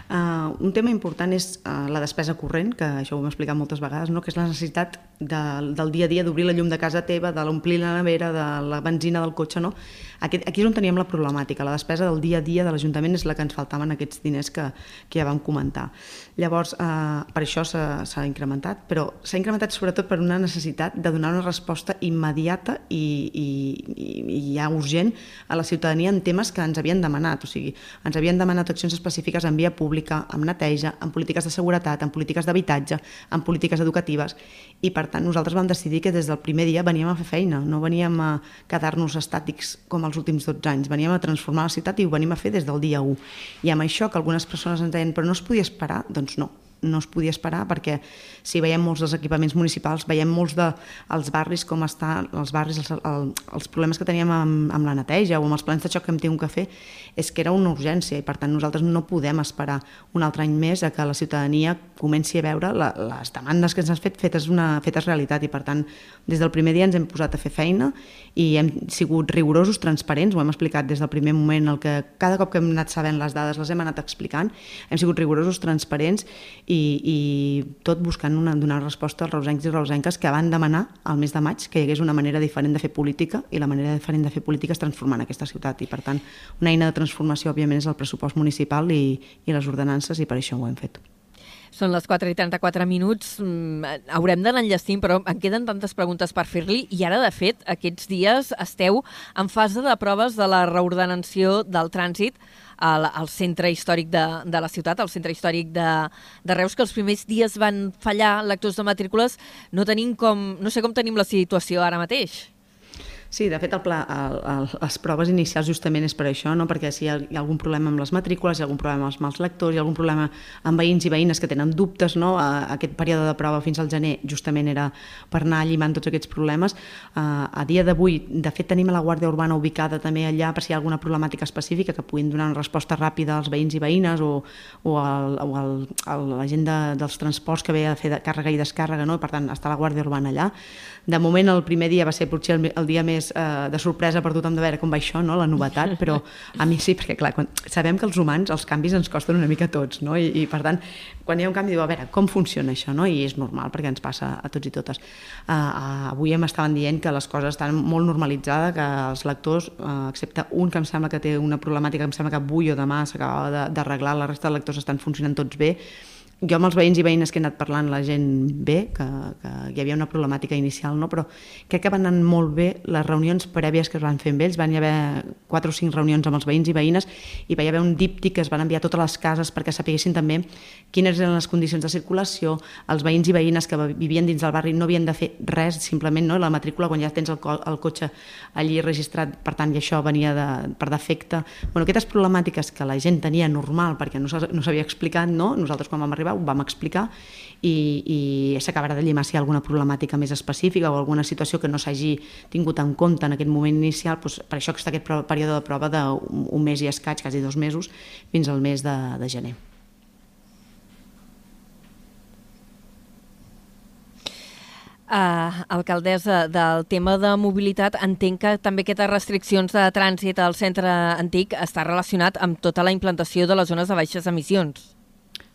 Uh, un tema important és uh, la despesa corrent, que això ho hem explicat moltes vegades, no? que és la necessitat de, del dia a dia d'obrir la llum de casa teva, de l'omplir la nevera, de la benzina del cotxe. No? Aquest, aquí és on teníem la problemàtica. La despesa del dia a dia de l'Ajuntament és la que ens faltaven aquests diners que, que ja vam comentar. Llavors, eh, per això s'ha incrementat, però s'ha incrementat sobretot per una necessitat de donar una resposta immediata i, i, i ja urgent a la ciutadania en temes que ens havien demanat. O sigui, ens havien demanat accions específiques en via pública, en neteja, en polítiques de seguretat, en polítiques d'habitatge, en polítiques educatives, i per tant nosaltres vam decidir que des del primer dia veníem a fer feina, no veníem a quedar-nos estàtics com els últims 12 anys, veníem a transformar la ciutat i ho venim a fer des del dia 1. I amb això que algunes persones ens deien però no es podia esperar, doncs no, no es podia esperar perquè si veiem molts dels equipaments municipals, veiem molts dels de, barris com estan, els barris, els, el, els problemes que teníem amb, amb la neteja o amb els plans de xoc que hem tingut que fer, és que era una urgència i per tant nosaltres no podem esperar un altre any més a que la ciutadania comenci a veure la, les demandes que ens han fet fetes, una, fetes realitat i per tant des del primer dia ens hem posat a fer feina i hem sigut rigorosos, transparents, ho hem explicat des del primer moment, el que cada cop que hem anat sabent les dades les hem anat explicant, hem sigut rigorosos, transparents i, i tot buscant una, donar resposta als reusencs i reusenques que van demanar al mes de maig que hi hagués una manera diferent de fer política i la manera diferent de fer política és transformar aquesta ciutat i per tant una eina de transformació òbviament és el pressupost municipal i, i les ordenances i per això ho hem fet. Són les 4 i 34 minuts. Mm, haurem d'anar enllestint, però em queden tantes preguntes per fer-li. I ara, de fet, aquests dies esteu en fase de proves de la reordenació del trànsit al, al centre històric de, de la ciutat, al centre històric de, de Reus, que els primers dies van fallar lectors de matrícules. No tenim com, no sé com tenim la situació ara mateix. Sí, de fet, el pla, el, el, les proves inicials justament és per això, no? perquè si hi ha, hi ha algun problema amb les matrícules, hi ha algun problema amb els mals lectors, hi ha algun problema amb veïns i veïnes que tenen dubtes, no? a, aquest període de prova fins al gener justament era per anar llimant tots aquests problemes. Uh, a dia d'avui, de fet, tenim la Guàrdia Urbana ubicada també allà per si hi ha alguna problemàtica específica que puguin donar una resposta ràpida als veïns i veïnes o, o, al, o al, a la gent de, dels transports que ve a fer de càrrega i descàrrega, no? per tant, està la Guàrdia Urbana allà. De moment, el primer dia va ser potser el, el dia més eh, de sorpresa per tothom de veure com va això, no? la novetat, però a mi sí, perquè clar, quan, sabem que els humans els canvis ens costen una mica a tots, no? I, i per tant, quan hi ha un canvi, diu, a veure, com funciona això, no? I és normal perquè ens passa a tots i totes. Uh, uh, avui em estaven dient que les coses estan molt normalitzades, que els lectors, uh, excepte un que em sembla que té una problemàtica, em sembla que avui o demà s'acabava d'arreglar, la resta de lectors estan funcionant tots bé, jo amb els veïns i veïnes que he anat parlant, la gent bé, que, que hi havia una problemàtica inicial, no? però crec que van anar molt bé les reunions prèvies que es van fer amb ells. Van hi haver quatre o cinc reunions amb els veïns i veïnes i va hi haver un díptic que es van enviar a totes les cases perquè sapiguessin també quines eren les condicions de circulació, els veïns i veïnes que vivien dins del barri no havien de fer res, simplement no? la matrícula quan ja tens el, co el cotxe allí registrat, per tant, i això venia de, per defecte. Bueno, aquestes problemàtiques que la gent tenia normal perquè no s'havia explicat, no? nosaltres quan vam arribar arribar, ho vam explicar i, i s'acabarà de llimar si hi ha alguna problemàtica més específica o alguna situació que no s'hagi tingut en compte en aquest moment inicial, doncs per això que està aquest període de prova d'un mes i escaig, quasi dos mesos, fins al mes de, de gener. Uh, alcaldessa, del tema de mobilitat, entenc que també aquestes restriccions de trànsit al centre antic està relacionat amb tota la implantació de les zones de baixes emissions.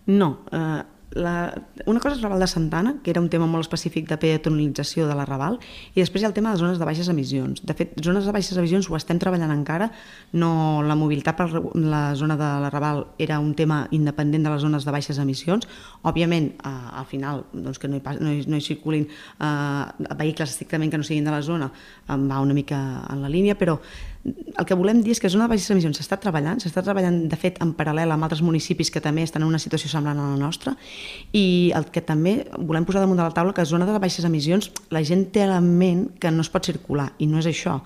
No, eh, la, una cosa és Raval de Santana, que era un tema molt específic de peatonalització de la Raval, i després hi ha el tema de zones de baixes emissions. De fet, zones de baixes emissions ho estem treballant encara, no, la mobilitat per la zona de la Raval era un tema independent de les zones de baixes emissions. Òbviament, eh, al final, doncs, que no hi, no hi, no hi circulin eh, vehicles estrictament que no siguin de la zona, eh, va una mica en la línia, però el que volem dir és que zona de baixes emissions s'està treballant, s'està treballant de fet en paral·lel amb altres municipis que també estan en una situació semblant a la nostra. I el que també volem posar damunt de la taula que zona de baixes emissions la gent té a la ment que no es pot circular. I no és això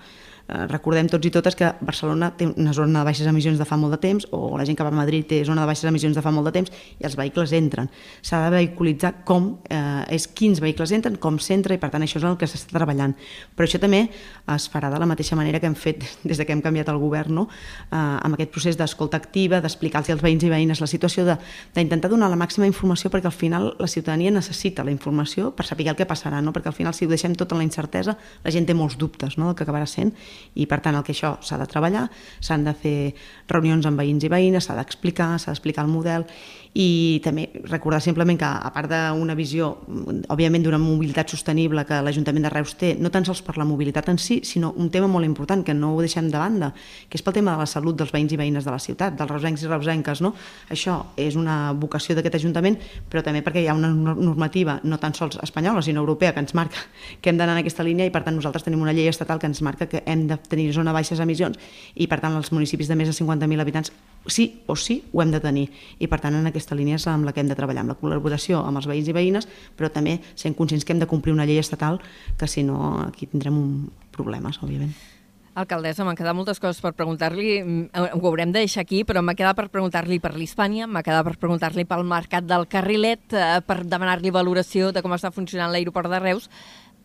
recordem tots i totes que Barcelona té una zona de baixes emissions de fa molt de temps o la gent que va a Madrid té zona de baixes emissions de fa molt de temps i els vehicles entren. S'ha de vehiculitzar com eh, és quins vehicles entren, com s'entra i per tant això és el que s'està treballant. Però això també es farà de la mateixa manera que hem fet *laughs* des de que hem canviat el govern, no? eh, amb aquest procés d'escolta activa, d'explicar-los als veïns i veïnes la situació, d'intentar donar la màxima informació perquè al final la ciutadania necessita la informació per saber el que passarà, no? perquè al final si ho deixem tot en la incertesa la gent té molts dubtes no? del que acabarà sent i per tant el que això s'ha de treballar, s'han de fer reunions amb veïns i veïnes, s'ha d'explicar, s'ha d'explicar el model i també recordar simplement que a part d'una visió, òbviament d'una mobilitat sostenible que l'Ajuntament de Reus té, no tan sols per la mobilitat en si, sinó un tema molt important que no ho deixem de banda, que és pel tema de la salut dels veïns i veïnes de la ciutat, dels reusencs i reusenques. No? Això és una vocació d'aquest Ajuntament, però també perquè hi ha una normativa no tan sols espanyola, sinó europea, que ens marca que hem d'anar en aquesta línia i per tant nosaltres tenim una llei estatal que ens marca que hem de tenir zona baixes emissions i per tant els municipis de més de 50.000 habitants sí o sí ho hem de tenir i per tant en aquesta línia és amb la que hem de treballar amb la col·laboració amb els veïns i veïnes però també sent conscients que hem de complir una llei estatal que si no aquí tindrem un problemes, òbviament. Alcaldessa, m'han quedat moltes coses per preguntar-li, mm, ho haurem de deixar aquí, però m'ha quedat per preguntar-li per l'Hispània, m'ha quedat per preguntar-li pel mercat del Carrilet, eh, per demanar-li valoració de com està funcionant l'aeroport de Reus.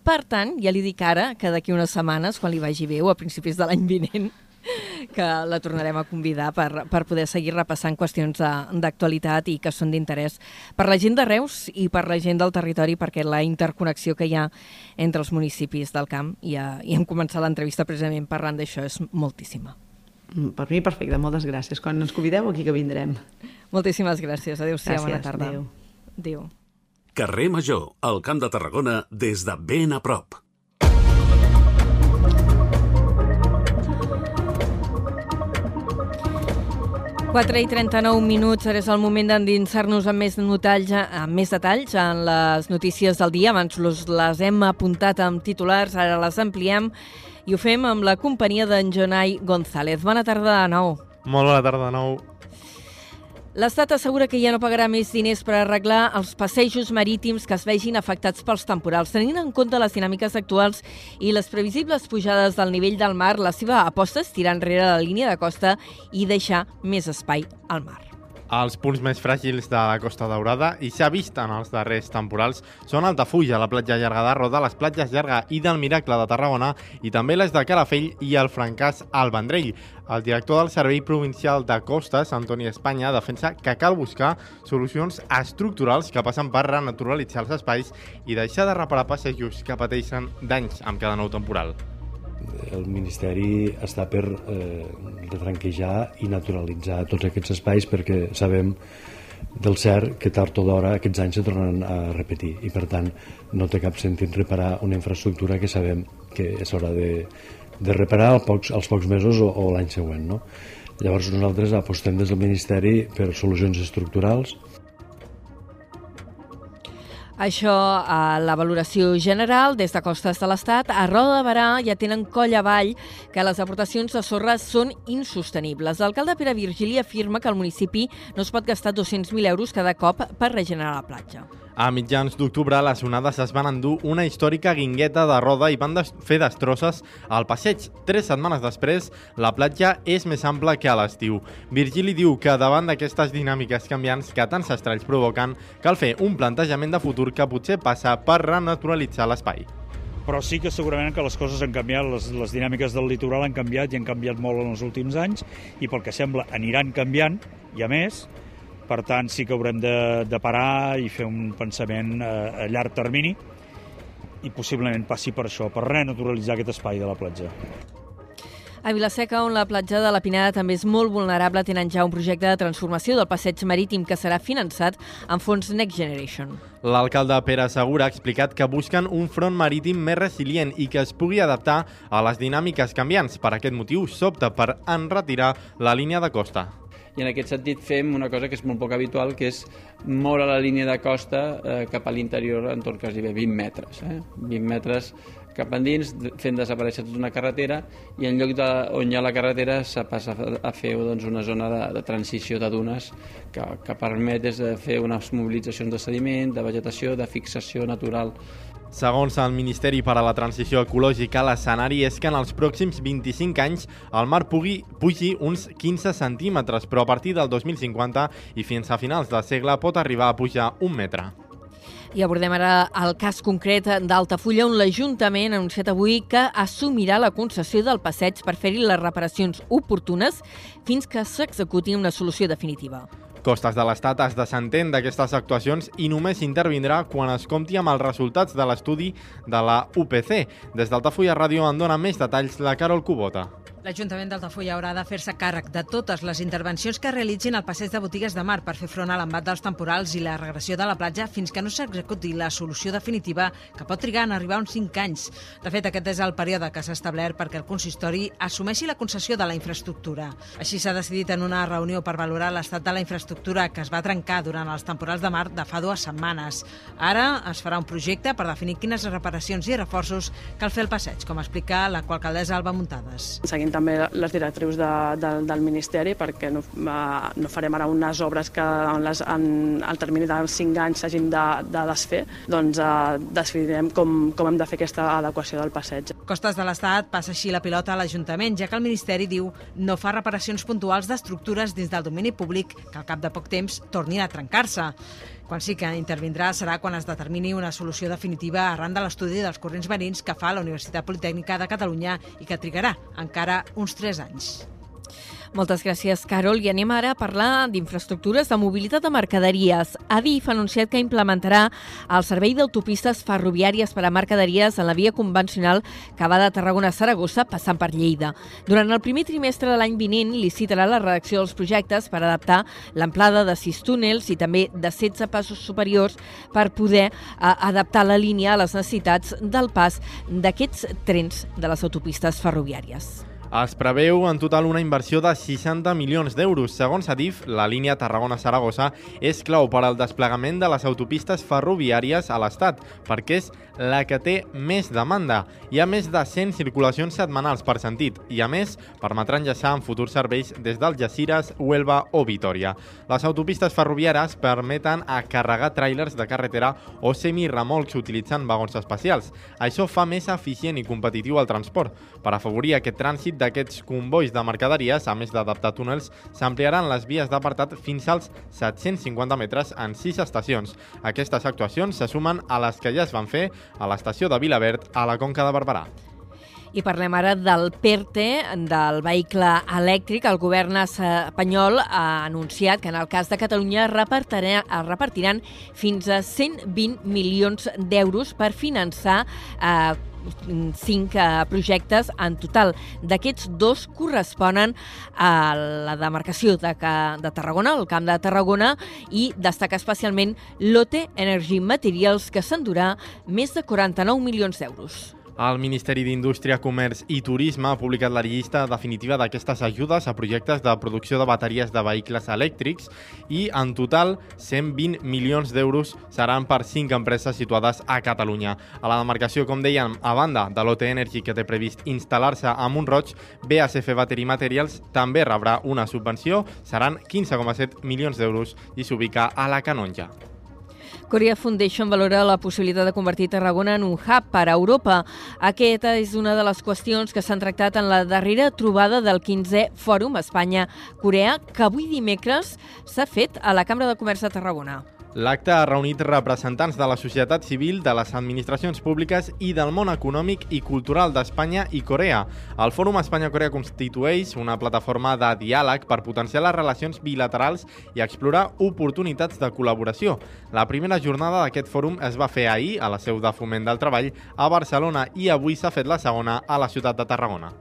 Per tant, ja li dic ara que d'aquí unes setmanes, quan li vagi bé, o a principis de l'any vinent, *laughs* que la tornarem a convidar per, per poder seguir repassant qüestions d'actualitat i que són d'interès per la gent de Reus i per la gent del territori perquè la interconnexió que hi ha entre els municipis del camp i, a, i hem començat l'entrevista precisament parlant d'això és moltíssima. Mm, per mi perfecte, moltes gràcies. Quan ens convideu aquí que vindrem. Moltíssimes gràcies. Adéu-siau, bona tarda. Adéu. Adéu. Carrer Major, al Camp de Tarragona, des de ben a prop. 4 i 39 minuts, ara és el moment d'endinsar-nos amb més detalls, amb més detalls en les notícies del dia. Abans les hem apuntat amb titulars, ara les ampliem i ho fem amb la companyia d'en Jonai González. Bona tarda de nou. Molt bona tarda de nou. L'Estat assegura que ja no pagarà més diners per arreglar els passejos marítims que es vegin afectats pels temporals. Tenint en compte les dinàmiques actuals i les previsibles pujades del nivell del mar, la seva aposta és tirar enrere la línia de costa i deixar més espai al mar. Els punts més fràgils de la Costa Daurada i s'ha vist en els darrers temporals són Altafulla, la platja llarga de Roda, les platges llarga i del Miracle de Tarragona i també les de Calafell i el Francàs al Vendrell. El director del Servei Provincial de Costes, Antoni Espanya, defensa que cal buscar solucions estructurals que passen per renaturalitzar els espais i deixar de reparar passejos que pateixen danys amb cada nou temporal el Ministeri està per eh, retranquejar i naturalitzar tots aquests espais perquè sabem del cert que tard o d'hora aquests anys se tornen a repetir i per tant no té cap sentit reparar una infraestructura que sabem que és hora de, de reparar als pocs, als pocs mesos o, o l'any següent. No? Llavors nosaltres apostem des del Ministeri per solucions estructurals això a la valoració general des de Costes de l'Estat. A Roda de Barà ja tenen coll avall que les aportacions de sorra són insostenibles. L'alcalde Pere Virgili afirma que el municipi no es pot gastar 200.000 euros cada cop per regenerar la platja. A mitjans d'octubre, les onades es van endur una històrica guingueta de roda i van fer destrosses al passeig. Tres setmanes després, la platja és més ampla que a l'estiu. Virgili diu que davant d'aquestes dinàmiques canviants que tants estralls provoquen, cal fer un plantejament de futur que potser passa per renaturalitzar l'espai però sí que segurament que les coses han canviat, les, les dinàmiques del litoral han canviat i han canviat molt en els últims anys i pel que sembla aniran canviant i a més per tant, sí que haurem de, de parar i fer un pensament a, a llarg termini i possiblement passi per això, per renaturalitzar aquest espai de la platja. A Vilaseca, on la platja de la Pineda també és molt vulnerable, tenen ja un projecte de transformació del passeig marítim que serà finançat amb fons Next Generation. L'alcalde Pere Segura ha explicat que busquen un front marítim més resilient i que es pugui adaptar a les dinàmiques canviants. Per aquest motiu, s'opta per enretirar la línia de costa i en aquest sentit fem una cosa que és molt poc habitual, que és moure la línia de costa eh, cap a l'interior en tot bé 20 metres. Eh? 20 metres cap endins, fent desaparèixer tota una carretera i en lloc de, on hi ha la carretera se passa a fer doncs, una zona de, de transició de dunes que, que permet de fer unes mobilitzacions de sediment, de vegetació, de fixació natural Segons el Ministeri per a la Transició Ecològica, l'escenari és que en els pròxims 25 anys el mar pugui pugi uns 15 centímetres, però a partir del 2050 i fins a finals del segle pot arribar a pujar un metre. I abordem ara el cas concret d'Altafulla, on l'Ajuntament ha anunciat avui que assumirà la concessió del passeig per fer-hi les reparacions oportunes fins que s'executi una solució definitiva. Costes de l'Estat es desentén d'aquestes actuacions i només intervindrà quan es compti amb els resultats de l'estudi de la UPC. Des d'Altafulla Ràdio en dona més detalls la Carol Cubota. L'Ajuntament d'Altafulla haurà de fer-se càrrec de totes les intervencions que realitzin al passeig de botigues de mar per fer front a l'embat dels temporals i la regressió de la platja fins que no s'executi la solució definitiva que pot trigar en arribar uns 5 anys. De fet, aquest és el període que s'ha establert perquè el consistori assumeixi la concessió de la infraestructura. Així s'ha decidit en una reunió per valorar l'estat de la infraestructura que es va trencar durant els temporals de mar de fa dues setmanes. Ara es farà un projecte per definir quines reparacions i reforços cal fer al passeig, com explica la alcaldessa Alba Muntades. Seguint també les directrius de, de, del Ministeri perquè no, no farem ara unes obres que en, les, en el termini de 5 anys s'hagin de, de desfer, doncs eh, decidirem com, com hem de fer aquesta adequació del passeig. Costes de l'Estat passa així la pilota a l'Ajuntament, ja que el Ministeri diu no fa reparacions puntuals d'estructures dins del domini públic que al cap de poc temps tornin a trencar-se. Quan sí que intervindrà serà quan es determini una solució definitiva arran de l'estudi dels corrents marins que fa la Universitat Politècnica de Catalunya i que trigarà encara uns 3 anys. Moltes gràcies, Carol. I anem ara a parlar d'infraestructures de mobilitat de mercaderies. Adif ha anunciat que implementarà el servei d'autopistes ferroviàries per a mercaderies en la via convencional que va de Tarragona a Saragossa passant per Lleida. Durant el primer trimestre de l'any vinent licitarà la redacció dels projectes per adaptar l'amplada de sis túnels i també de 16 passos superiors per poder eh, adaptar la línia a les necessitats del pas d'aquests trens de les autopistes ferroviàries. Es preveu en total una inversió de 60 milions d'euros. Segons Adif, la línia Tarragona-Saragossa és clau per al desplegament de les autopistes ferroviàries a l'Estat, perquè és la que té més demanda. Hi ha més de 100 circulacions setmanals per sentit i, a més, permetrà enllaçar en futurs serveis des d'Algeciras, Huelva o Vitoria. Les autopistes ferroviàries permeten a carregar tràilers de carretera o semiremolcs utilitzant vagons especials. Això fa més eficient i competitiu el transport. Per afavorir aquest trànsit d'aquests convois de mercaderies, a més d'adaptar túnels, s'ampliaran les vies d'apartat fins als 750 metres en 6 estacions. Aquestes actuacions se sumen a les que ja es van fer a l'estació de Vilaverd, a la Conca de Barberà. I parlem ara del PERTE, del vehicle elèctric. El govern espanyol ha anunciat que en el cas de Catalunya repartiran fins a 120 milions d'euros per finançar eh, cinc eh, projectes en total. D'aquests dos corresponen a la demarcació de, de Tarragona, el Camp de Tarragona, i destaca especialment l'OTE Energy Materials, que s'endurà més de 49 milions d'euros. El Ministeri d'Indústria, Comerç i Turisme ha publicat la llista definitiva d'aquestes ajudes a projectes de producció de bateries de vehicles elèctrics i, en total, 120 milions d'euros seran per 5 empreses situades a Catalunya. A la demarcació, com dèiem, a banda de l'OT Energy que té previst instal·lar-se a Montroig, BASF Battery Materials també rebrà una subvenció, seran 15,7 milions d'euros i s'ubica a la Canonja. Korea Foundation valora la possibilitat de convertir Tarragona en un hub per a Europa. Aquesta és una de les qüestions que s'han tractat en la darrera trobada del 15è Fòrum Espanya-Corea, que avui dimecres s'ha fet a la Cambra de Comerç de Tarragona. L'acte ha reunit representants de la societat civil, de les administracions públiques i del món econòmic i cultural d'Espanya i Corea. El Fòrum Espanya-Corea constitueix una plataforma de diàleg per potenciar les relacions bilaterals i explorar oportunitats de col·laboració. La primera jornada d'aquest fòrum es va fer ahir a la seu de Foment del Treball a Barcelona i avui s'ha fet la segona a la ciutat de Tarragona.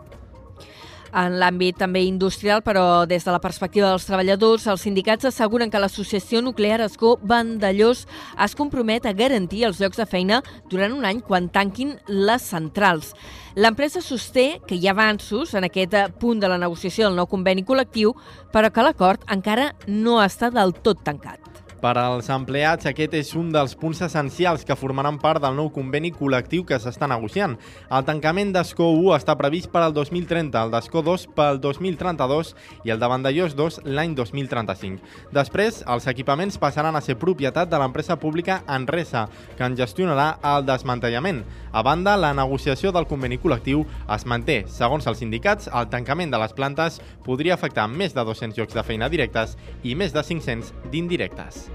En l'àmbit també industrial, però des de la perspectiva dels treballadors, els sindicats asseguren que l'associació nuclear Escó Vandellós es compromet a garantir els llocs de feina durant un any quan tanquin les centrals. L'empresa sosté que hi ha avanços en aquest punt de la negociació del nou conveni col·lectiu, però que l'acord encara no està del tot tancat. Per als empleats, aquest és un dels punts essencials que formaran part del nou conveni col·lectiu que s'està negociant. El tancament d'Escó 1 està previst per al 2030, el d'Escó 2 pel 2032 i el de Vandellós 2 l'any 2035. Després, els equipaments passaran a ser propietat de l'empresa pública Enresa, que en gestionarà el desmantellament. A banda, la negociació del conveni col·lectiu es manté. Segons els sindicats, el tancament de les plantes podria afectar més de 200 llocs de feina directes i més de 500 d'indirectes.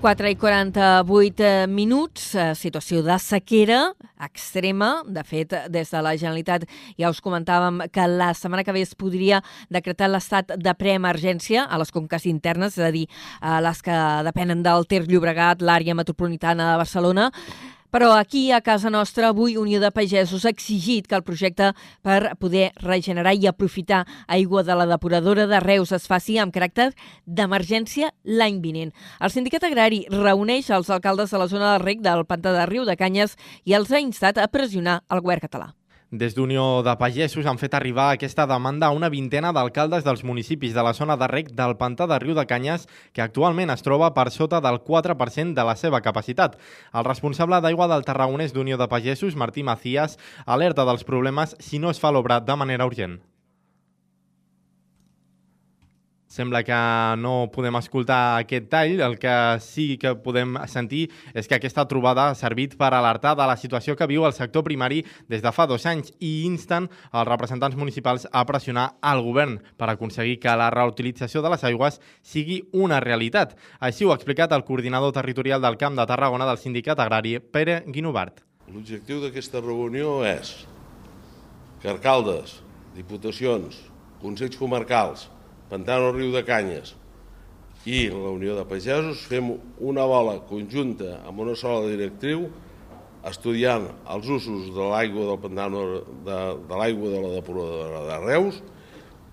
4 i 48 minuts, eh, situació de sequera extrema. De fet, des de la Generalitat ja us comentàvem que la setmana que ve es podria decretar l'estat de preemergència a les conques internes, és a dir, a les que depenen del Ter Llobregat, l'àrea metropolitana de Barcelona. Però aquí, a casa nostra, avui Unió de Pagesos ha exigit que el projecte per poder regenerar i aprofitar aigua de la depuradora de Reus es faci amb caràcter d'emergència l'any vinent. El sindicat agrari reuneix els alcaldes de la zona del rec del Pantà de Riu de Canyes i els ha instat a pressionar el govern català. Des d'Unió de Pagesos han fet arribar aquesta demanda a una vintena d'alcaldes dels municipis de la zona de rec del Pantà de Riu de Canyes, que actualment es troba per sota del 4% de la seva capacitat. El responsable d'aigua del Tarragonès d'Unió de Pagesos, Martí Macías, alerta dels problemes si no es fa l'obra de manera urgent. Sembla que no podem escoltar aquest tall. El que sí que podem sentir és que aquesta trobada ha servit per alertar de la situació que viu el sector primari des de fa dos anys i insten els representants municipals a pressionar el govern per aconseguir que la reutilització de les aigües sigui una realitat. Així ho ha explicat el coordinador territorial del Camp de Tarragona del Sindicat Agrari, Pere Guinovart. L'objectiu d'aquesta reunió és que alcaldes, diputacions, consells comarcals, Pantano Riu de Canyes i la Unió de Pagesos fem una bola conjunta amb una sola directriu estudiant els usos de l'aigua del pantano de, de l'aigua de la depuradora de Reus,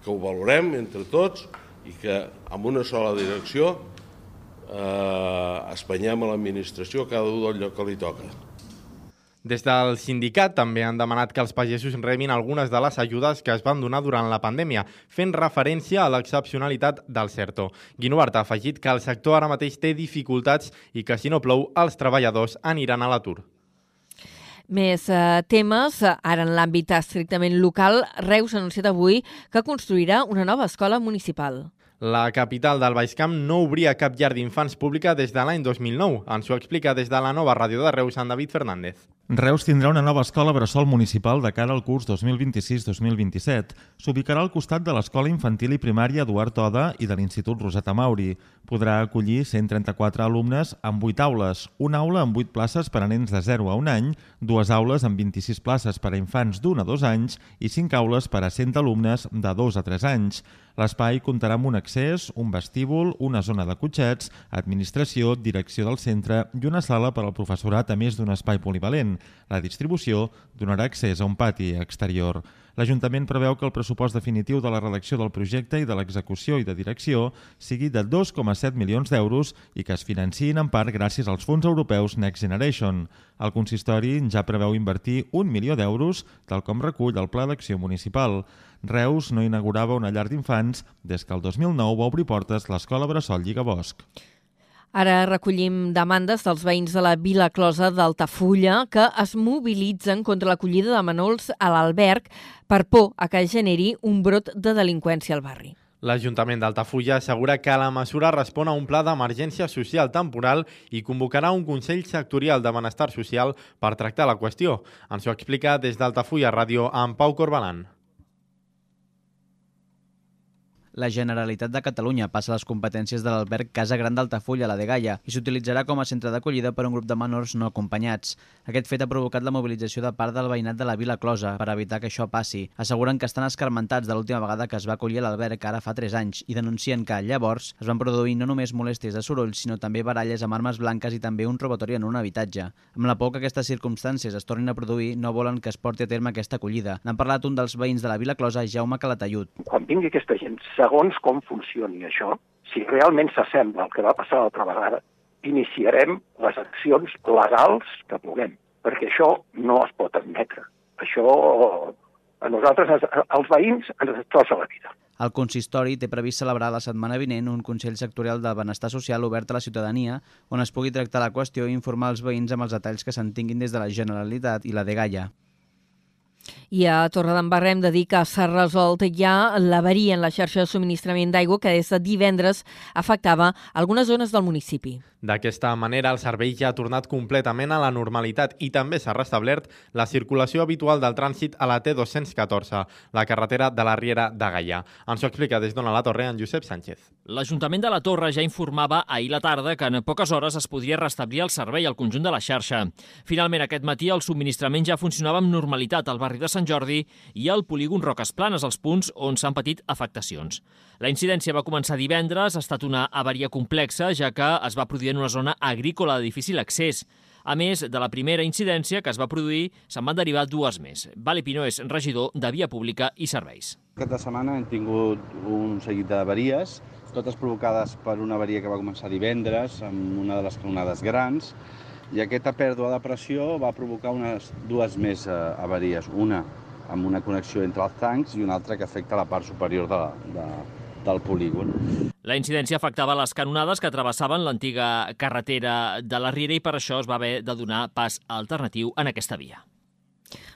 que ho valorem entre tots i que amb una sola direcció eh, espanyem a l'administració cada un del lloc que li toca. Des del sindicat també han demanat que els pagesos rebin algunes de les ajudes que es van donar durant la pandèmia, fent referència a l'excepcionalitat del CERTO. Guinovart ha afegit que el sector ara mateix té dificultats i que si no plou, els treballadors aniran a l'atur. Més eh, temes, ara en l'àmbit estrictament local, Reus ha anunciat avui que construirà una nova escola municipal. La capital del Baix Camp no obria cap llar d'infants pública des de l'any 2009. Ens ho explica des de la nova ràdio de Reus, en David Fernández. Reus tindrà una nova escola bressol municipal de cara al curs 2026-2027. S'ubicarà al costat de l'Escola Infantil i Primària Eduard Oda i de l'Institut Roseta Mauri. Podrà acollir 134 alumnes amb 8 aules, una aula amb 8 places per a nens de 0 a 1 any, dues aules amb 26 places per a infants d'1 a 2 anys i 5 aules per a 100 alumnes de 2 a 3 anys. L'espai comptarà amb un accés, un vestíbul, una zona de cotxets, administració, direcció del centre i una sala per al professorat a més d'un espai polivalent. La distribució donarà accés a un pati exterior. L'Ajuntament preveu que el pressupost definitiu de la redacció del projecte i de l'execució i de direcció sigui de 2,7 milions d'euros i que es financiïn en part gràcies als fons europeus Next Generation. El consistori ja preveu invertir un milió d'euros, tal com recull el Pla d'Acció Municipal. Reus no inaugurava una llar d'infants des que el 2009 va obrir portes l'Escola Bressol Lligabosc. Ara recollim demandes dels veïns de la Vila Closa d'Altafulla que es mobilitzen contra l'acollida de menors a l'alberg per por a que generi un brot de delinqüència al barri. L'Ajuntament d'Altafulla assegura que la mesura respon a un pla d'emergència social temporal i convocarà un Consell Sectorial de Benestar Social per tractar la qüestió. Ens ho explica des d'Altafulla Ràdio amb Pau Corbalan. La Generalitat de Catalunya passa les competències de l'alberg Casa Gran d'Altafulla, a la de Gaia, i s'utilitzarà com a centre d'acollida per a un grup de menors no acompanyats. Aquest fet ha provocat la mobilització de part del veïnat de la Vila Closa per evitar que això passi. Asseguren que estan escarmentats de l'última vegada que es va acollir l'alberg ara fa 3 anys i denuncien que, llavors, es van produir no només molèsties de soroll, sinó també baralles amb armes blanques i també un robatori en un habitatge. Amb la por que aquestes circumstàncies es tornin a produir, no volen que es porti a terme aquesta acollida. N'han parlat un dels veïns de la Vila Closa, Jaume Calatayud. Quan vingui aquesta gent segons com funcioni això, si realment s'assembla al que va passar l'altra vegada, iniciarem les accions legals que puguem, perquè això no es pot admetre. Això a nosaltres, als veïns, ens destrossa la vida. El consistori té previst celebrar la setmana vinent un Consell Sectorial de Benestar Social obert a la ciutadania on es pugui tractar la qüestió i informar els veïns amb els detalls que se'n tinguin des de la Generalitat i la de Gaia. I a Torredembarra hem de dir que s'ha resolt ja l'avaria en la xarxa de subministrament d'aigua que des de divendres afectava algunes zones del municipi. D'aquesta manera, el servei ja ha tornat completament a la normalitat i també s'ha restablert la circulació habitual del trànsit a la T214, la carretera de la Riera de Gaia. Ens ho explica des d'Ona la Torre en Josep Sánchez. L'Ajuntament de la Torre ja informava ahir la tarda que en poques hores es podria restablir el servei al conjunt de la xarxa. Finalment, aquest matí el subministrament ja funcionava amb normalitat al barri de Sant Jordi i al polígon Roques Planes, els punts on s'han patit afectacions. La incidència va començar divendres, ha estat una avaria complexa, ja que es va produir en una zona agrícola de difícil accés. A més de la primera incidència que es va produir, se'n van derivar dues més. Vale Pino és regidor de Via Pública i Serveis. Aquesta setmana hem tingut un seguit d'avaries, totes provocades per una avaria que va començar divendres amb una de les canonades grans, i aquesta pèrdua de pressió va provocar unes dues més eh, avaries. Una amb una connexió entre els tancs i una altra que afecta la part superior de, de, del polígon. La incidència afectava les canonades que travessaven l'antiga carretera de la Riera i per això es va haver de donar pas alternatiu en aquesta via.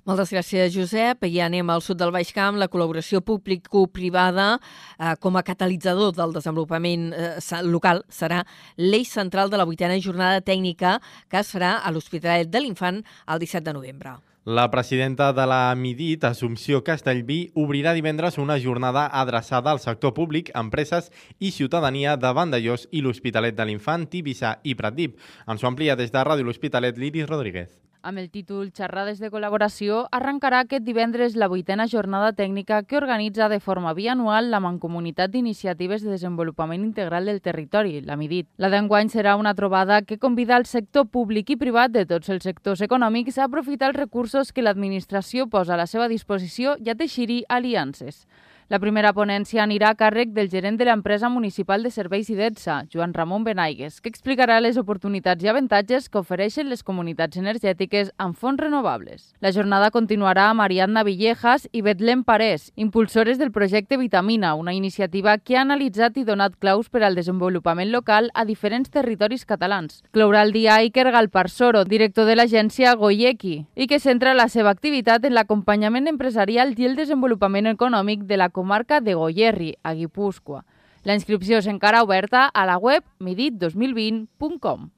Moltes gràcies, Josep. I anem al sud del Baix Camp. La col·laboració público-privada eh, com a catalitzador del desenvolupament eh, local serà l'eix central de la vuitena jornada tècnica que es farà a l'Hospitalet de l'Infant el 17 de novembre. La presidenta de la Midit, Assumpció Castellví, obrirà divendres una jornada adreçada al sector públic, empreses i ciutadania de Vandellós i l'Hospitalet de l'Infant, Tibissa i Pratdip. Ens ho amplia des de Ràdio l'Hospitalet, l'Iris Rodríguez. Amb el títol Xerrades de col·laboració, arrencarà aquest divendres la vuitena jornada tècnica que organitza de forma bianual la Mancomunitat d'Iniciatives de Desenvolupament Integral del Territori, la MIDIT. La d'enguany serà una trobada que convida el sector públic i privat de tots els sectors econòmics a aprofitar els recursos que l'administració posa a la seva disposició i a teixir aliances. La primera ponència anirà a càrrec del gerent de l'empresa municipal de serveis i d'EDSA, Joan Ramon Benaigues, que explicarà les oportunitats i avantatges que ofereixen les comunitats energètiques amb fons renovables. La jornada continuarà amb Ariadna Villejas i Betlem Parés, impulsores del projecte Vitamina, una iniciativa que ha analitzat i donat claus per al desenvolupament local a diferents territoris catalans. Clourà el dia Iker Galparsoro, director de l'agència Goyeki, i que centra la seva activitat en l'acompanyament empresarial i el desenvolupament econòmic de la comarca de Goyerri, a Guipúscoa. La inscripció és encara oberta a la web midit2020.com.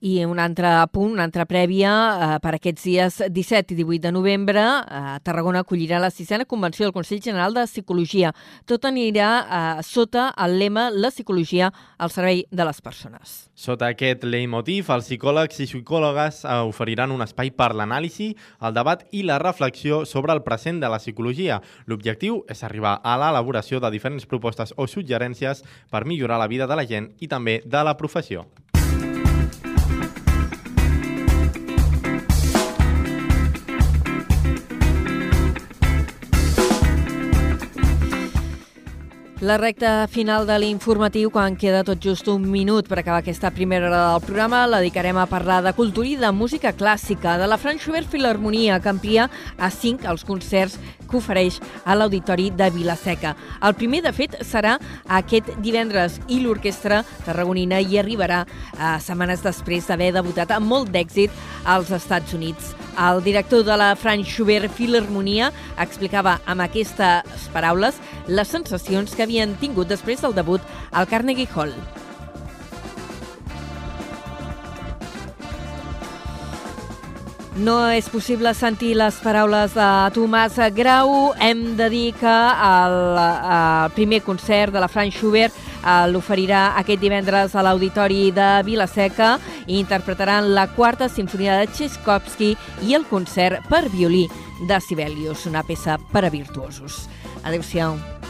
I un altre punt, una altra prèvia, eh, per aquests dies 17 i 18 de novembre, eh, Tarragona acollirà la sisena convenció del Consell General de Psicologia. Tot anirà eh, sota el lema La psicologia al servei de les persones. Sota aquest leitmotiv, els psicòlegs i psicòlogues eh, oferiran un espai per l'anàlisi, el debat i la reflexió sobre el present de la psicologia. L'objectiu és arribar a l'elaboració de diferents propostes o suggerències per millorar la vida de la gent i també de la professió. La recta final de l'informatiu, quan queda tot just un minut per acabar aquesta primera hora del programa, la dedicarem a parlar de cultura i de música clàssica, de la Franz Schubert Filharmonia, que amplia a 5 els concerts que ofereix a l'Auditori de Vilaseca. El primer, de fet, serà aquest divendres i l'orquestra tarragonina hi arribarà eh, setmanes després d'haver debutat amb molt d'èxit als Estats Units. El director de la Franz Schubert Filharmonia explicava amb aquestes paraules les sensacions que havien tingut després del debut al Carnegie Hall. No és possible sentir les paraules de Tomàs Grau. Hem de dir que el, el primer concert de la Franz Schubert eh, l'oferirà aquest divendres a l'Auditori de Vilaseca i interpretaran la quarta sinfonia de Tchaikovsky i el concert per violí de Sibelius, una peça per a virtuosos. Adéu-siau.